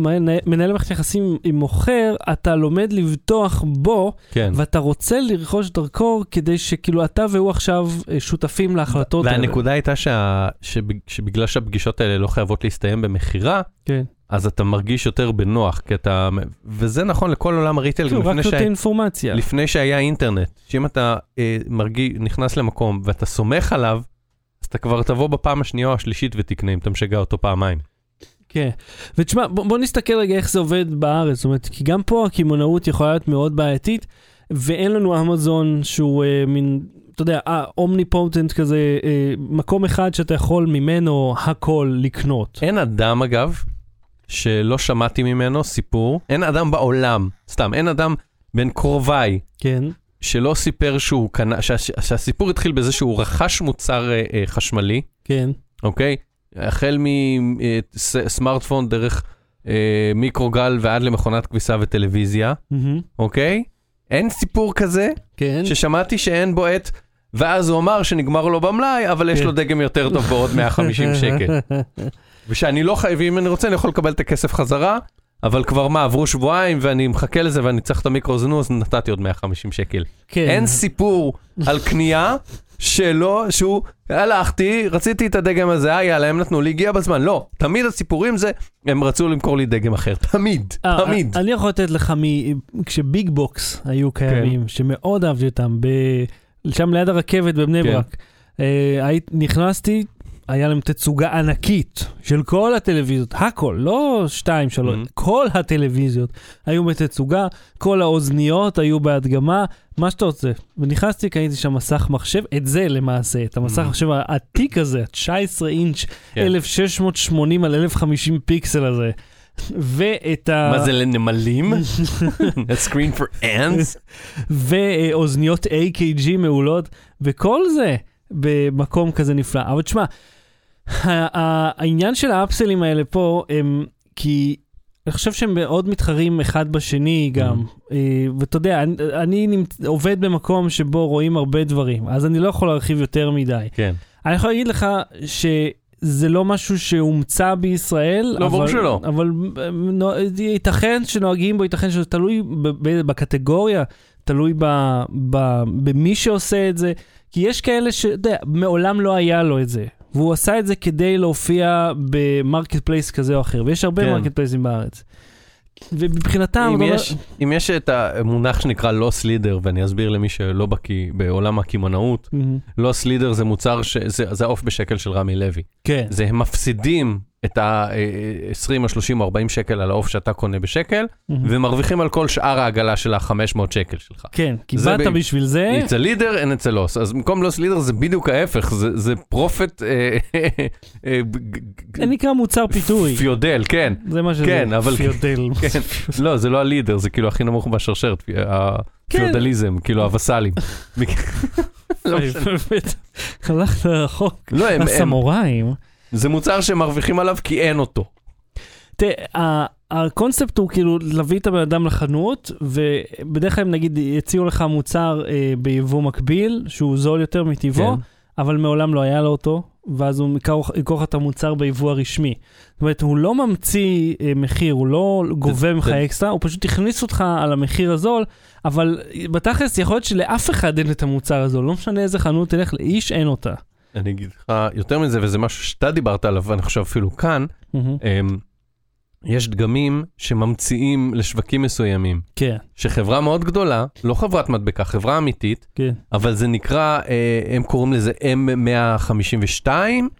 מנהל, מערכת יחסים עם מוכר, אתה לומד לבטוח בו, כן. ואתה רוצה לרכוש דרכו כדי שכאילו אתה והוא עכשיו אה, שותפים להחלטות. והנקודה הייתה שה... שבג... שבגלל שהפגישות האלה לא חייבות להסתיים במכירה, כן. אז אתה מרגיש יותר בנוח, כי אתה... וזה נכון לכל עולם הריטל, גם כאילו, רק נותן שה... אינפורמציה. לפני שהיה אינטרנט, שאם אתה אה, מרגיש, נכנס למקום ואתה סומך עליו, אז אתה כבר תבוא בפעם השנייה או השלישית ותקנה אם אתה משגע אותו פעמיים. כן. ותשמע, בוא, בוא נסתכל רגע איך זה עובד בארץ. זאת אומרת, כי גם פה הקמעונאות יכולה להיות מאוד בעייתית, ואין לנו אמזון שהוא אה, מין, אתה יודע, אה, אומניפוטנט כזה, אה, מקום אחד שאתה יכול ממנו הכל לקנות. אין אדם, אגב, שלא שמעתי ממנו סיפור, אין אדם בעולם, סתם, אין אדם בין קרוביי כן. שלא סיפר שהוא קנה, שה, שהסיפור התחיל בזה שהוא רכש מוצר אה, אה, חשמלי, כן. אוקיי? החל מסמארטפון דרך אה, מיקרוגל ועד למכונת כביסה וטלוויזיה, מהמם. אוקיי? אין סיפור כזה כן. ששמעתי שאין בו עת, ואז הוא אמר שנגמר לו במלאי, אבל יש כן. לו דגם יותר טוב בעוד 150 שקל. <laughs> ושאני לא חייב, אם אני רוצה, אני יכול לקבל את הכסף חזרה, אבל כבר מה, עברו שבועיים ואני מחכה לזה ואני צריך את המיקרוזנו, אז נתתי עוד 150 שקל. כן. אין סיפור על קנייה שלא, שהוא, הלכתי, רציתי את הדגם הזה, אה יאללה, הם נתנו לי, הגיע בזמן. לא, תמיד הסיפורים זה, הם רצו למכור לי דגם אחר. <laughs> תמיד, אה, תמיד. אני יכול לתת לך מ... כשביג בוקס היו קיימים, שמאוד אהבתי אותם, ב... שם ליד הרכבת בבני כן. ברק. אה, נכנסתי, היה להם תצוגה ענקית של כל הטלוויזיות, הכל, לא שתיים, שלוש, Mhm. כל הטלוויזיות היו בתצוגה, כל האוזניות היו בהדגמה, מה שאתה רוצה. ונכנסתי, קניתי שם מסך מחשב, את זה למעשה, את המסך Mhm. מחשב העתיק הזה, 19 אינץ', כן. 1680 על 1050 פיקסל הזה. ואת ה... מה זה לנמלים? <laughs> A screen for ants? <laughs> ואוזניות AKG מעולות, וכל זה במקום כזה נפלא. אבל תשמע, העניין של האפסלים האלה פה, הם כי אני חושב שהם מאוד מתחרים אחד בשני גם. אה, ואתה יודע, אני, אני נמצ... עובד במקום שבו רואים הרבה דברים, אז אני לא יכול להרחיב יותר מדי. כן. אני יכול להגיד לך זה לא משהו שהומצא בישראל. לא, אבל- שלא. אבל אה, נו- ייתכן שנוהגים בו, ייתכן שזה תלוי בקטגוריה, תלוי ב- ב- במי שעושה את זה. כי יש כאלה שאתה יודע, מעולם לא היה לו את זה. והוא עשה את זה כדי להופיע ב market place כזה או אחר, ויש הרבה כן. market place ים בארץ. ומבחינתם, אם אתה אומר- יש, אם יש את המונח שנקרא loss leader, ואני אסביר למי שלא בקיא בעולם הקמעונאות. לוס לידר זה מוצר, ש... זה, זה העוף בשקל של רמי לוי. כן. זה הם מפסידים את ה-20 או 30 או 40 שקל על העוף שאתה קונה בשקל, מהמם. ומרוויחים על כל שאר העגלה של ה-500 שקל שלך. כן, כי באת ב- בשביל זה, It's a leader and it's a loss. אז במקום לוס לידר זה בדיוק ההפך, זה, זה פרופט אה, אה, זה נקרא מוצר פיתוי. פיודל, כן. זה מה שזה. כן, אבל- פיודל. <laughs> כן. לא, זה לא הלידר, זה כאילו הכי נמוך בשרשרת, הפיודליזם, כאילו הווסלים. <laughs> לא. הלכת רחוק. לא, הסמוראים. זה מוצר שמרוויחים עליו כי אין אותו. תראה, ה- הקונספט הוא כאילו להביא את הבן אדם לחנות, ובדרך כלל נגיד יציעו לך מוצר אה, ביבוא מקביל, שהוא זול יותר מטבעו, כן. אבל מעולם לא היה לו אותו, ואז הוא ימכור לך את המוצר ביבוא הרשמי. זאת אומרת, הוא לא ממציא אה, מחיר, הוא לא גובה ממך זה- אקסטרה, הוא פשוט הכניס אותך על המחיר הזול, אבל בתכלס יכול להיות שלאף אחד אין את המוצר הזול, לא משנה איזה חנות תלך, לאיש אין אותה. אני אגיד לך יותר מזה, וזה משהו שאתה דיברת עליו, אני חושב אפילו כאן. אמ, יש דגמים שממציאים לשווקים מסוימים, כן, שחברה מאוד גדולה, לא חברת מדבקה, חברה אמיתית, כן, אבל זה נקרא, אה, הם קוראים לזה M152,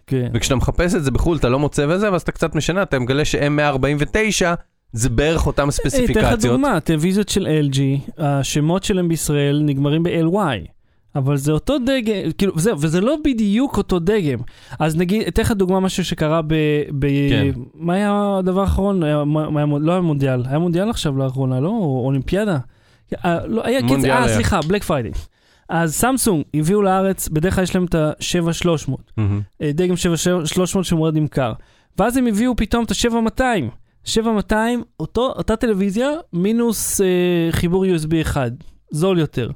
כן. וכשאתה מחפש את זה בחו"ל אתה לא מוצא וזה, ואז אתה קצת משנה, אתה מגלה ש-M149 זה בערך אותם היי, אתן לך ספציפיקציות. דוגמה, טלוויזיות של LG, השמות שלהם בישראל נגמרים ב-LY. אבל זה אותו דגם, כאילו, זהו, וזה לא בדיוק אותו דגם. אז נגיד, אתן לך דוגמה משהו שקרה ב... ב כן. מה היה הדבר האחרון? היה, מה, היה, לא היה מונדיאל, היה מונדיאל עכשיו לאחרונה, לא? או אולימפיאדה? אה, לא, היה קיצר, אה. סליחה, בלק פריידי. אז סמסונג הביאו לארץ, בדרך כלל יש להם את ה-7300. מהמם. אה, דגם 7300 שמאוד נמכר. ואז הם הביאו פתאום את ה-7200. 7200, אותו, אותה טלוויזיה, מינוס אה, חיבור USB אחד, זול יותר.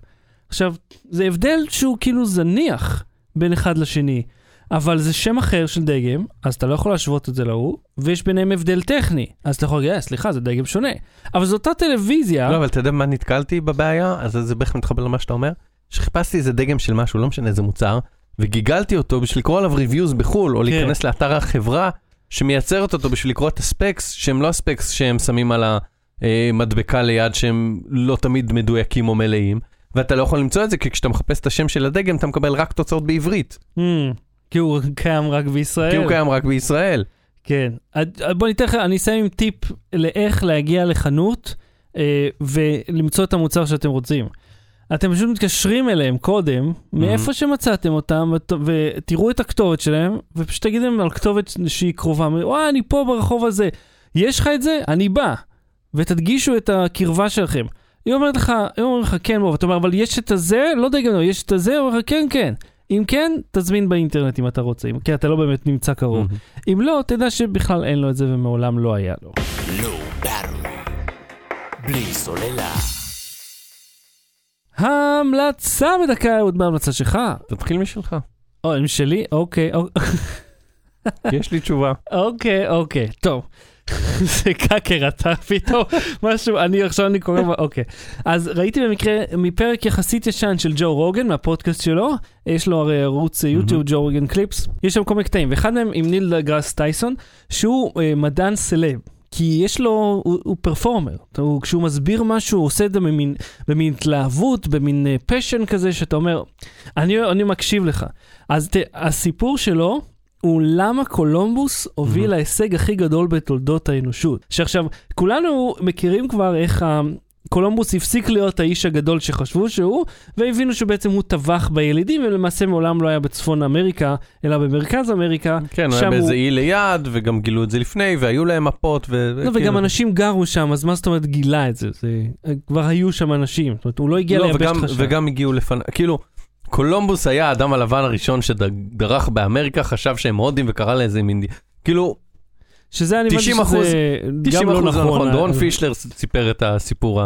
עכשיו, זה הבדל שהוא כאילו זניח בין אחד לשני, אבל זה שם אחר של דגם, אז אתה לא יכול להשוות את זה להוא, ויש ביניהם הבדל טכני. אז אתה יכול להגיד, "אה, סליחה, זה דגם שונה. אבל זו אותה טלוויזיה, לא, אבל אתה יודע מה נתקלתי בבעיה? אז זה בערך מתחבר למה שאתה אומר. שחיפשתי איזה דגם של משהו, לא משנה איזה מוצר, וגיגלתי אותו בשביל לקרוא עליו ריוויוז בחו"ל, או כן. להיכנס לאתר החברה שמייצרת אותו בשביל לקרוא את הספקס, שהם לא הספקס שהם שמים על המדבקה ליד, שהם לא תמיד מדויקים או מלאים, ואתה לא יכול למצוא את זה, כי כשאתה מחפש את השם של הדגם, אתה מקבל רק תוצאות בעברית, hmm, כי הוא קיים רק בישראל. כי הוא קיים רק בישראל. כן. בוא ניתן לך, אני אסיים עם טיפ לאיך להגיע לחנות אה, ולמצוא את המוצר שאתם רוצים. אתם פשוט מתקשרים אליהם קודם, מאיפה שמצאתם אותם, ות- ותראו את הכתובת שלהם, ופשוט תגידו להם על כתובת שהיא קרובה. וואי, אני פה ברחוב הזה. יש לך את זה? אני בא. ותדגישו את הקרבה שלכם. היא אומרת לך, היא אומרת לך, כן, בוא, ואתה אומר, אבל יש את הזה? לא דגם, לא, יש את הזה? הוא אומר לך, כן, כן. אם כן, תזמין באינטרנט אם אתה רוצה, אם- כי אתה לא באמת נמצא קרוב. אם לא, תדע שבכלל אין לו את זה ומעולם לא היה לו. Battery. בלי סוללה. ההמלצה בדקה, אהוד, מה ההמלצה שלך? תתחיל משלך, או, הם שלי? אוקיי, אוק- כי יש לי תשובה. אוקיי, אוקיי, טוב. <laughs> זה קאקר אתה פתאום, משהו, אני עכשיו אני קורא, אוקיי. אז ראיתי במקרה, מפרק יחסית ישן של ג'ו רוגן, מהפודקאסט שלו, יש לו הרי ערוץ אה, יוטיוב, ג'ו רוגן קליפס, יש שם כל מיני קטעים, ואחד מהם עם ניל גראס טייסון, שהוא אה, מדען סלב. כי יש לו, הוא, הוא performer, הוא, כשהוא מסביר משהו, הוא עושה את זה במין, במין התלהבות, במין passion כזה, שאתה אומר, אני, אני מקשיב לך. אז ת, הסיפור שלו הוא למה קולומבוס הוביל להישג הכי גדול בתולדות האנושות. שעכשיו, כולנו מכירים כבר איך ה... קולומבוס הפסיק להיות האיש הגדול שחשבו שהוא, והבינו שבעצם הוא טבח בילידים, ולמעשה מעולם לא היה בצפון אמריקה, אלא במרכז אמריקה. כן, הוא היה באיזה אי ליד, וגם גילו את זה לפני, והיו להם מפות, ו... לא, וגם אנשים גרו שם, אז מה זאת אומרת גילה את זה? זה... כבר היו שם אנשים, זאת אומרת, הוא לא הגיע לא, ליבשת וגם, חשב. וגם הגיעו לפניו, כאילו, קולומבוס היה האדם הלבן הראשון שדרך באמריקה, חשב שהם הודים וקרא לאיזה מין... כאילו, שזה אני הבנתי 90 אחוז- שזה 90 גם לא נכון. נכון. דורון אז- פישלר סיפר את הסיפור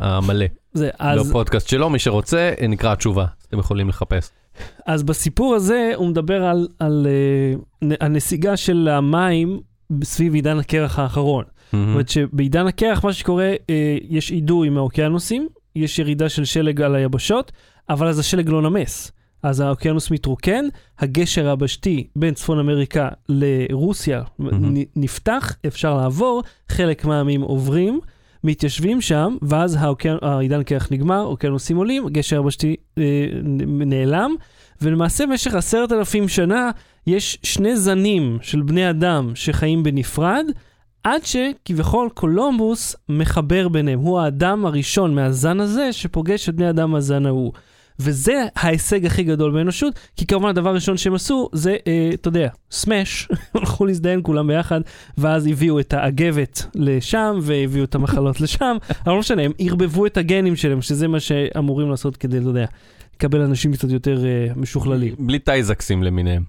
המלא זה, אז, בפודקאסט שלו, מי שרוצה, נקרא התשובה, אתם יכולים לחפש. אז בסיפור הזה הוא מדבר על, על uh, הנסיגה של המים סביב עידן הקרח האחרון. זאת אומרת שבעידן הקרח מה שקורה, אה, יש אידוי מהאוקיינוסים, יש ירידה של שלג על היבשות, אבל אז השלג לא נמס. אז האוקיינוס מתרוקן, הגשר היבשתי בין צפון אמריקה לרוסיה. נ- נפתח, אפשר לעבור, חלק מהעמים עוברים, מתיישבים שם, ואז האוקיינ... העידן קרח נגמר, אוקיינוסים עולים, הגשר היבשתי אה, נעלם, ולמעשה במשך עשרת אלפים שנה יש שני זנים של בני אדם שחיים בנפרד, עד שכביכול קולומבוס מחבר ביניהם. הוא האדם הראשון מהזן הזה שפוגש את בני אדם מהזן ההוא. וזה ההישג הכי גדול באנושות, כי כמובן הדבר הראשון שהם עשו זה, אה, אתה יודע, סמאש, <laughs> הלכו להזדיין כולם ביחד, ואז הביאו את האגבת לשם, והביאו את המחלות לשם, אבל לא משנה, הם ערבבו את הגנים שלהם, שזה מה שאמורים לעשות כדי, אתה יודע, לקבל אנשים קצת יותר אה, משוכללים. בלי טייזקסים למיניהם.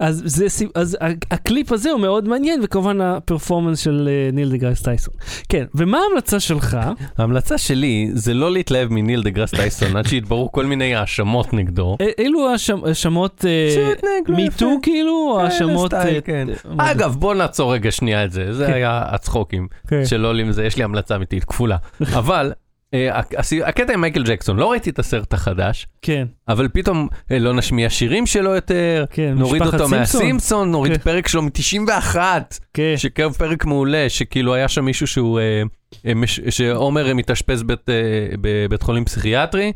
אז, זה, אז הקליפ הזה הוא מאוד מעניין, וכמובן ה performance של אה, ניל דה גראס טייסון. כן, ומה ההמלצה שלך? ההמלצה שלי זה לא להתלהב מניל דה גראס טייסון עד שיתבררו כל מיני האשמות נגדו. א- אילו האשמ- האשמות MeToo. כאילו, כן, האשמות... אה, כן. אה? אגב, בוא נעצור רגע שנייה את זה, זה כן. היה הצחוקים. כן. שלא עולים יש לי המלצה אמיתית כפולה. <laughs> אבל אה, הקטע עם מייקל ג'קסון, לא ראיתי את הסרט החדש, כן, אבל פתאום אה, לא נשמיע שירים שלו יותר, כן, נוריד אותו סימפסון. מהסימפסון, נוריד כן. פרק שלו מ-91, כן, שכאילו פרק מעולה, שכאילו היה שם מישהו שהוא, אה, אה, שעומר אה, מתאשפז בית, אה, בבית חולים פסיכיאטרי.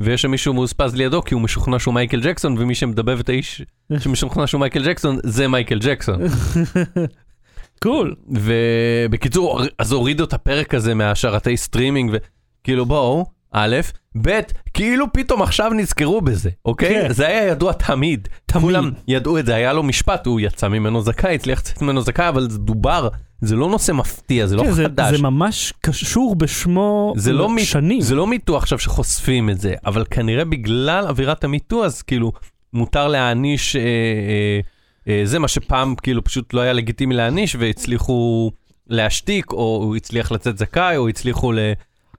ויש שם מישהו מאוספז לידו כי הוא משוכנע שהוא מייקל ג'קסון ומי שמדבב את האיש שמשוכנע שהוא מייקל ג'קסון זה מייקל ג'קסון. <laughs> cool. ובקיצור, אז הורידו את הפרק הזה מהשרתי סטרימינג, וכאילו בואו, א', ב', כאילו פתאום עכשיו נזכרו בזה, אוקיי? כן. זה היה ידוע תמיד. תמיד. כולם ידעו את זה, היה לו משפט, הוא יצא ממנו זכאי, הצליח לצאת ממנו זכאי, אבל זה דובר, זה לא נושא מפתיע, זה לא כן, זה- חדש. זה ממש קשור בשמו זה לא, שנים. זה לא MeToo עכשיו שחושפים את זה, אבל כנראה בגלל אווירת ה MeToo, אז כאילו, מותר להעניש, אה, אה, אה, זה מה שפעם כאילו פשוט לא היה לגיטימי להעניש, והצליחו להשתיק, או הוא הצליח לצאת זכאי, או הצליחו ל...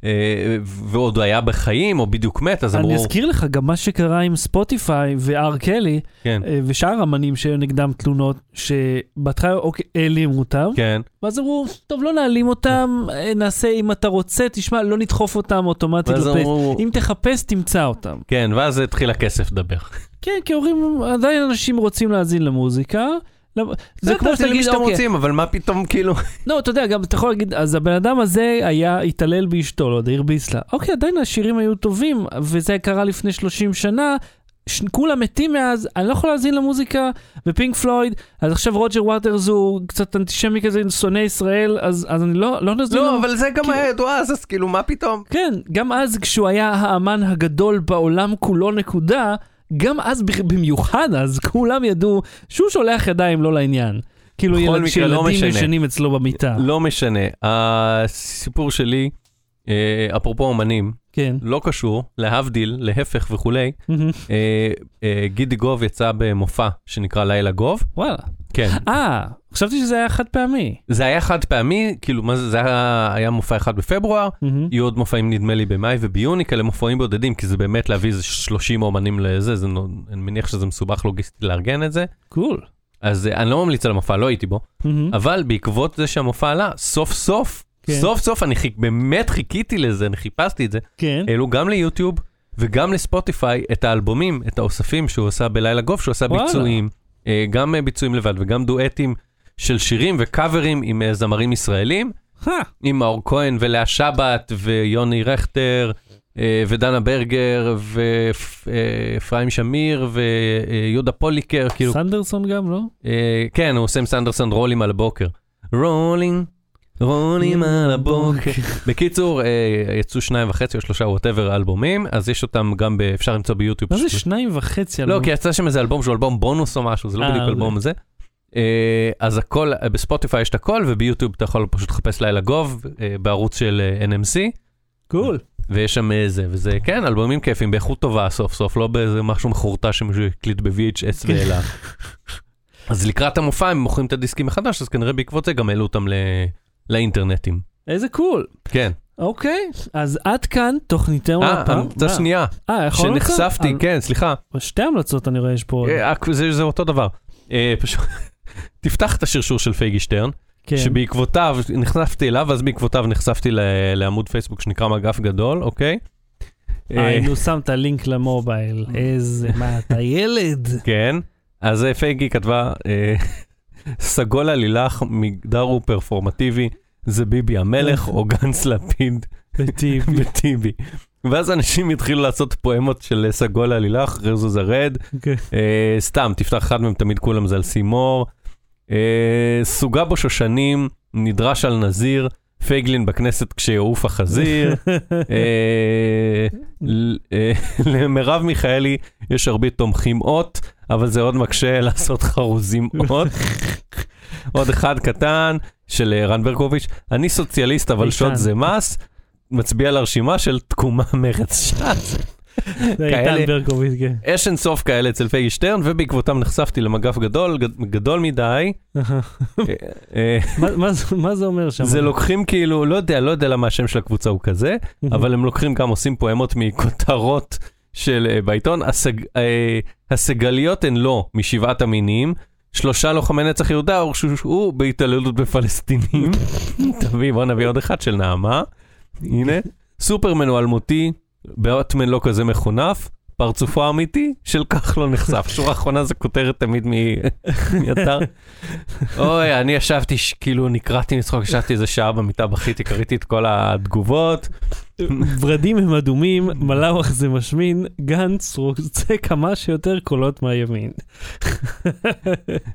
אה, ועוד היה בחיים, או בדיוק מת, אז אמרו, אני אזכיר לך גם מה שקרה עם ספוטיפיי והר קלי כן, אה, ושאר אמנים שהיו נגדם תלונות, שבהתחלה אוקיי, העלימו אותם, כן, ואז אמרו, טוב, לא נעלים אותם, אה, נעשה אם אתה רוצה, תשמע, לא נדחוף אותם אוטומטית לפייס. אמרו, אם תחפש, תמצא אותם. כן, ואז התחיל הכסף לדבר. כן, כי אומרים, עדיין אנשים רוצים להאזין למוזיקה. לא- זה כמו שתגיד, שאתם אוקיי, רוצים, אבל מה פתאום כאילו... <laughs> לא, אתה יודע, גם אתה יכול להגיד, אז הבן אדם הזה היה, התעלל באשתו, לא יודע, הרביץ לה. אוקיי, עדיין השירים היו טובים, וזה קרה לפני 30 שנה, ש... כולם מתים מאז, אני לא יכול להאזין למוזיקה בפינק פלויד, אז עכשיו רוג'ר ווטרס הוא קצת אנטישמי כזה, שונא ישראל, אז, אז אני לא, לא נאזין לא, לו. אבל זה גם כאילו- היה ידוע אז, אז כאילו, מה פתאום? כן, גם אז כשהוא היה האמן הגדול בעולם כולו נקודה, גם אז במיוחד אז כולם ידעו שהוא שולח ידיים לא לעניין. כאילו ילד, לא שילדים משנה. ישנים אצלו במיטה. לא משנה, הסיפור שלי, אה, אפרופו אומנים, כן. לא קשור, להבדיל, להפך וכולי. אה, אה, גידי גוב יצא במופע שנקרא לילה גוב, וואלה. כן. אה, חשבתי שזה היה חד פעמי. זה היה חד פעמי, כאילו מה זה, זה היה, היה מופע אחד בפברואר, מהמם. יהיו עוד מופעים נדמה לי במאי וביוני, כאלה מופעים בודדים, כי זה באמת להביא איזה 30 אומנים לזה, זה, אני מניח שזה מסובך לוגיסטי לארגן את זה, קול. אז אה, אני לא ממליץ על המופע, לא הייתי בו, מהמם. אבל בעקבות זה שהמופע עלה, סוף סוף, כן. סוף סוף אני חיק, באמת חיכיתי לזה, אני חיפשתי את זה, כן. העלו גם ליוטיוב וגם לספוטיפיי את האלבומים, את האוספים שהוא עשה בלילה גוף, שהוא עשה. ביצועים, גם אה, ביצועים לבד וגם דואטים של שירים וקאברים עם אה, זמרים ישראלים, אה, עם מאור כהן ולאה שבת ויוני רכטר אה, ודנה ברגר ואפרים שמיר ויהודה פוליקר, כאילו, סנדרסון גם, לא? אה, כן, הוא עושה עם סנדרסון רולים על הבוקר. רולינג, רולים <laughs> על הבוקר. בקיצור, אה, יצאו שניים וחצי או שלושה whatever אלבומים, אז יש אותם גם, אפשר למצוא ביוטיוב. מה זה. שניים וחצי? לא, אלבום? כי יצא שם איזה אלבום שהוא אלבום בונוס או משהו, זה לא אה, בדיוק זה. אלבום הזה. אה, אז הכל, בספוטיפיי יש את הכל, וביוטיוב אתה יכול פשוט לחפש לילה גוב, בערוץ של NMC, cool. ויש שם איזה, וזה, כן, אלבומים כיפים, באיכות טובה סוף סוף, לא באיזה משהו מחורטש שמישהו הקליט ב-VHS כן. ואלה. אז לקראת המופע הם מוכרים את הדיסקים מחדש, אז כנראה בעקבות זה גם העלו אותם ל- לאינטרנטים. איזה cool. כן. אוקיי, אז עד כאן תוכניתנו אה, הפעם. המלצה שנייה, אה, יכול להיות? שנחשפתי, אה, כן, סליחה. שתי המלצות אני רואה יש פה. אה, זה זה אותו דבר. אה, פשוט, <laughs> תפתח את השרשור של פייגי שטרן, כן. שבעקבותיו נחשפתי אליו, אז בעקבותיו נחשפתי ל- לעמוד פייסבוק שנקרא מגף גדול, אוקיי? אה, אה, אם הוא שם את הלינק למובייל, <laughs> איזה, מה, אתה ילד? כן, אז אה, פייגי כתבה, אה, סגולה לילך, מגדר הוא פרפורמטיבי, זה ביבי המלך או גנץ לפיד וטיבי. <laughs> ואז אנשים התחילו לעשות פואמות של סגולה לילך, רזו כן. אה, סתם, תפתח אחד מהם, תמיד כולם זה על סימור. אה, סוגה בו שושנים, נדרש על נזיר, פייגלין בכנסת כשיעוף החזיר. <laughs> אה, אה, <laughs> למרב מיכאלי יש הרבה תומכים אות, אבל זה עוד מקשה <laughs> לעשות חרוזים <laughs> אות. עוד אחד קטן של אה, רן ברקוביץ', אני סוציאליסט אבל. שוד זה מס, מצביע לרשימה של תקומה <laughs> מרץ ש"ס. זה כאלה- כן. יש אין סוף כאלה אצל פייגי שטרן, ובעקבותם נחשפתי למגף גדול, גד- גדול מדי. אה, אה, מה- מה זה- מה זה אומר שם? זה לוקחים כאילו, לא יודע, לא יודע למה השם של הקבוצה הוא כזה, אבל הם לוקחים גם, עושים פואמות מכותרות של אה, בעיתון. הסג- אה, הסגליות הן לא משבעת המינים. שלושה לוחמי נצח יהודה הורשעו בהתעללות בפלסטינים. <laughs> תביא, בוא נביא עוד אחד של נעמה. הנה, סופרמן הוא אלמותי, באטמן לא כזה מחונף, פרצופו האמיתי של לא נחשף. שורה אחרונה זה כותרת תמיד מאתר. אוי, אני ישבתי, כאילו נקרעתי מצחוק, ישבתי איזה שעה במיטה, בכיתי, קראתי את כל התגובות. ורדים הם אדומים, מלאווח זה משמין, גנץ רוצה כמה שיותר קולות מהימין.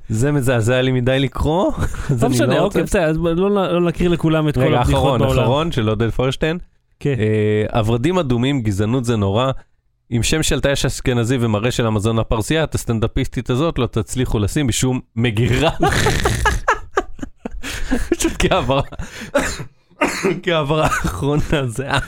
זה מזעזע לי מדי לקרוא, אז לא משנה, לא אוקיי. בסדר, אז לא לא נקריא לכולם את כל רגע, הבדיחות אחרון, בעולם. אחרון, של עודד פוירשטיין. כן. אה, הוורדים אדומים, גזענות זה נורא. עם שם של טייש אשכנזי ומראה של המזון לפרסייה, את הסטנדאפיסטית הזאת לא תצליחו לשים בשום מגירה. פשוט כהברה. כהברה אחרונה זה היה.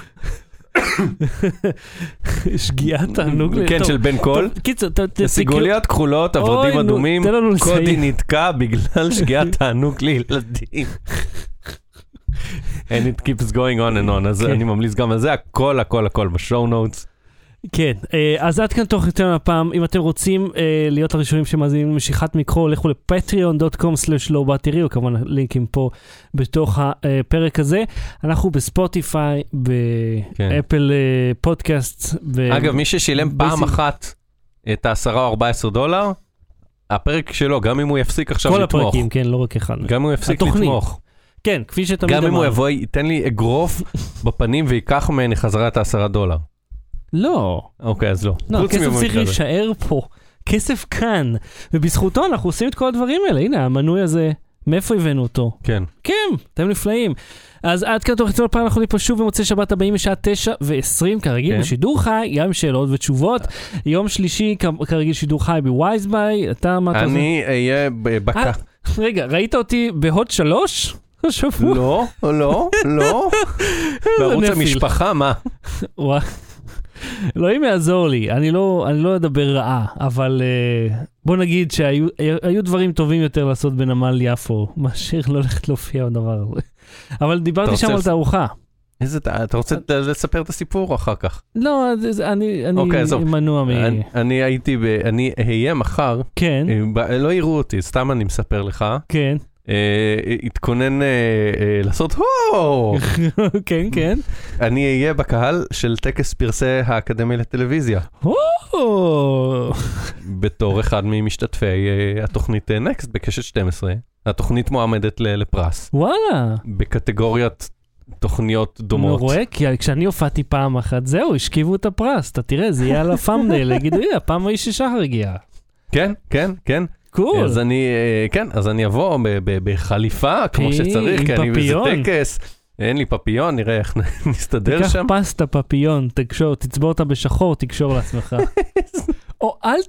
שגיאת תענוג. לי. כן, של בן קול. ת- סיגוליות כחולות, נו, אדומים, קודי. נתקע בגלל שגיאת תענוג לילדים. And it keeps going on and on, אז כן. אני ממליץ גם על זה, הכל הכל הכל בשואו נוטס. כן, אה, אז עד כאן תוכניתנו הפעם. אם אתם רוצים אה, להיות הראשונים שמאזינים למשיכת מקרו, לכו ל-patreon.com/לא תראי, או כמובן הלינקים פה בתוך הפרק הזה. אנחנו בספוטיפיי, באפל אה, פודקאסט. ב- אגב, מי ששילם פעם. אחת את ה-10 או 14 דולר, הפרק שלו, גם אם הוא יפסיק עכשיו כל לתמוך, הפרקים, כן, לא רק אחד. גם אם הוא יפסיק התוכנית. לתמוך, כן, כפי שתמיד גם אם הוא אמרנו. יבוא, ייתן לי אגרוף בפנים וייקח ממני חזרה את ה-10 דולר. לא, אוקיי, אז לא. לא, הכסף צריך. להישאר פה. כסף כאן, ובזכותו אנחנו עושים את כל הדברים האלה. הנה, המנוי הזה, מאיפה הבאנו אותו? כן. כן, אתם נפלאים. אז עד כאן תוך חצי הפעם אנחנו פה שוב במוצאי שבת הבאים בשעה תשע ועשרים, כרגיל כן. בשידור חי, גם שאלות ותשובות. יום שלישי, כרגיל שידור חי בווייזביי, אתה מה אתה עושה? אני אהיה בבקע. אה, רגע, ראית אותי בהוט שלוש? <laughs> השבוע? לא, לא, לא. <laughs> בערוץ. המשפחה, מה? <laughs> אלוהים יעזור לי, אני לא, אני לא אדבר רעה, אבל uh, בוא נגיד שהיו היו דברים טובים יותר לעשות בנמל יפו, מאשר לא ללכת להופיע בדבר הזה. אבל דיברתי שם על תערוכה. איזה, אתה רוצה לספר את הסיפור אחר כך? לא, אני, אני אוקיי, עזוב. מנוע מ... אני- אני הייתי, ב- אני אהיה מחר, כן, אה, ב- לא יראו אותי, סתם אני מספר לך. כן, התכונן אה, אה, לעשות הו! <laughs> כן, כן. אני אהיה בקהל של טקס פרסי האקדמיה לטלוויזיה, או, בתור אחד ממשתתפי אה, התוכנית נקסט בקשת 12. התוכנית מועמדת לפרס, וואלה. בקטגוריית תוכניות דומות. רואה? כי כשאני הופעתי פעם אחת, זהו, השכיבו את הפרס, אתה תראה, זה יהיה על הפאמנייל, יגידו, הפעם האיש ששחר הגיע. כן, כן, כן. קול. אז אני, אה, כן, אז אני אבוא בחליפה כמו פי, שצריך, כי אני באיזה פפיון. טקס. אין לי פפיון, נראה איך <laughs> נסתדר תיקח שם. פסטה פפיון, תקשור, תצבע אותה בשחור, תקשור לעצמך. <laughs> או אל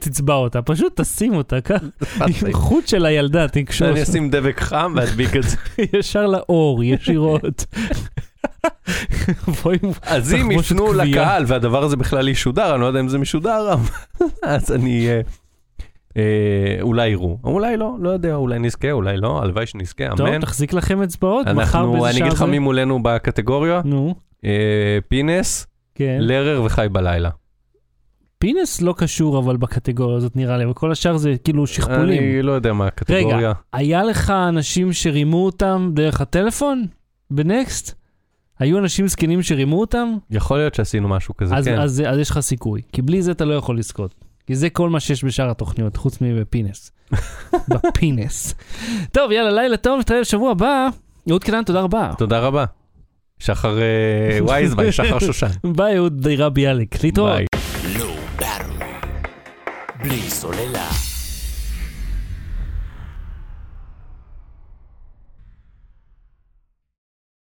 תצבע אותה, פשוט תשים אותה ככה, <laughs> עם חוט של הילדה, תקשור אני אשים דבק חם ואדביק את זה. ישר לאור, ישירות. אז אם יפנו. לקהל והדבר הזה בכלל ישודר, אני לא יודע אם זה משודר, אז אני... אה, אולי יראו, אולי לא, לא יודע, אולי נזכה, אולי לא, הלוואי שנזכה, טוב, אמן. תחזיק לכם אצבעות, מחר באיזה אני שעה אגיד לך? מי מולנו בקטגוריה, נו, אה, פינס, כן. לרר וחי בלילה. פינס לא קשור אבל בקטגוריה הזאת נראה לי, וכל השאר זה כאילו שכפולים. אני לא יודע מה הקטגוריה. רגע, היה לך אנשים שרימו אותם דרך הטלפון? בנקסט? היו אנשים זקנים שרימו אותם? יכול להיות שעשינו משהו כזה, אז, כן. אז, אז יש לך סיכוי, כי בלי זה אתה לא יכול לזכות. כי זה כל מה שיש בשאר התוכניות, חוץ מבפינס. <laughs> בפינס. טוב, יאללה, לילה טוב, נתראה בשבוע הבא. אהוד קנן, תודה רבה. תודה רבה. שחר אה, וייזביי, <laughs> שחר שושן. ביי, אהוד דירה ביאליק. להתראות. ביי. בלי סוללה.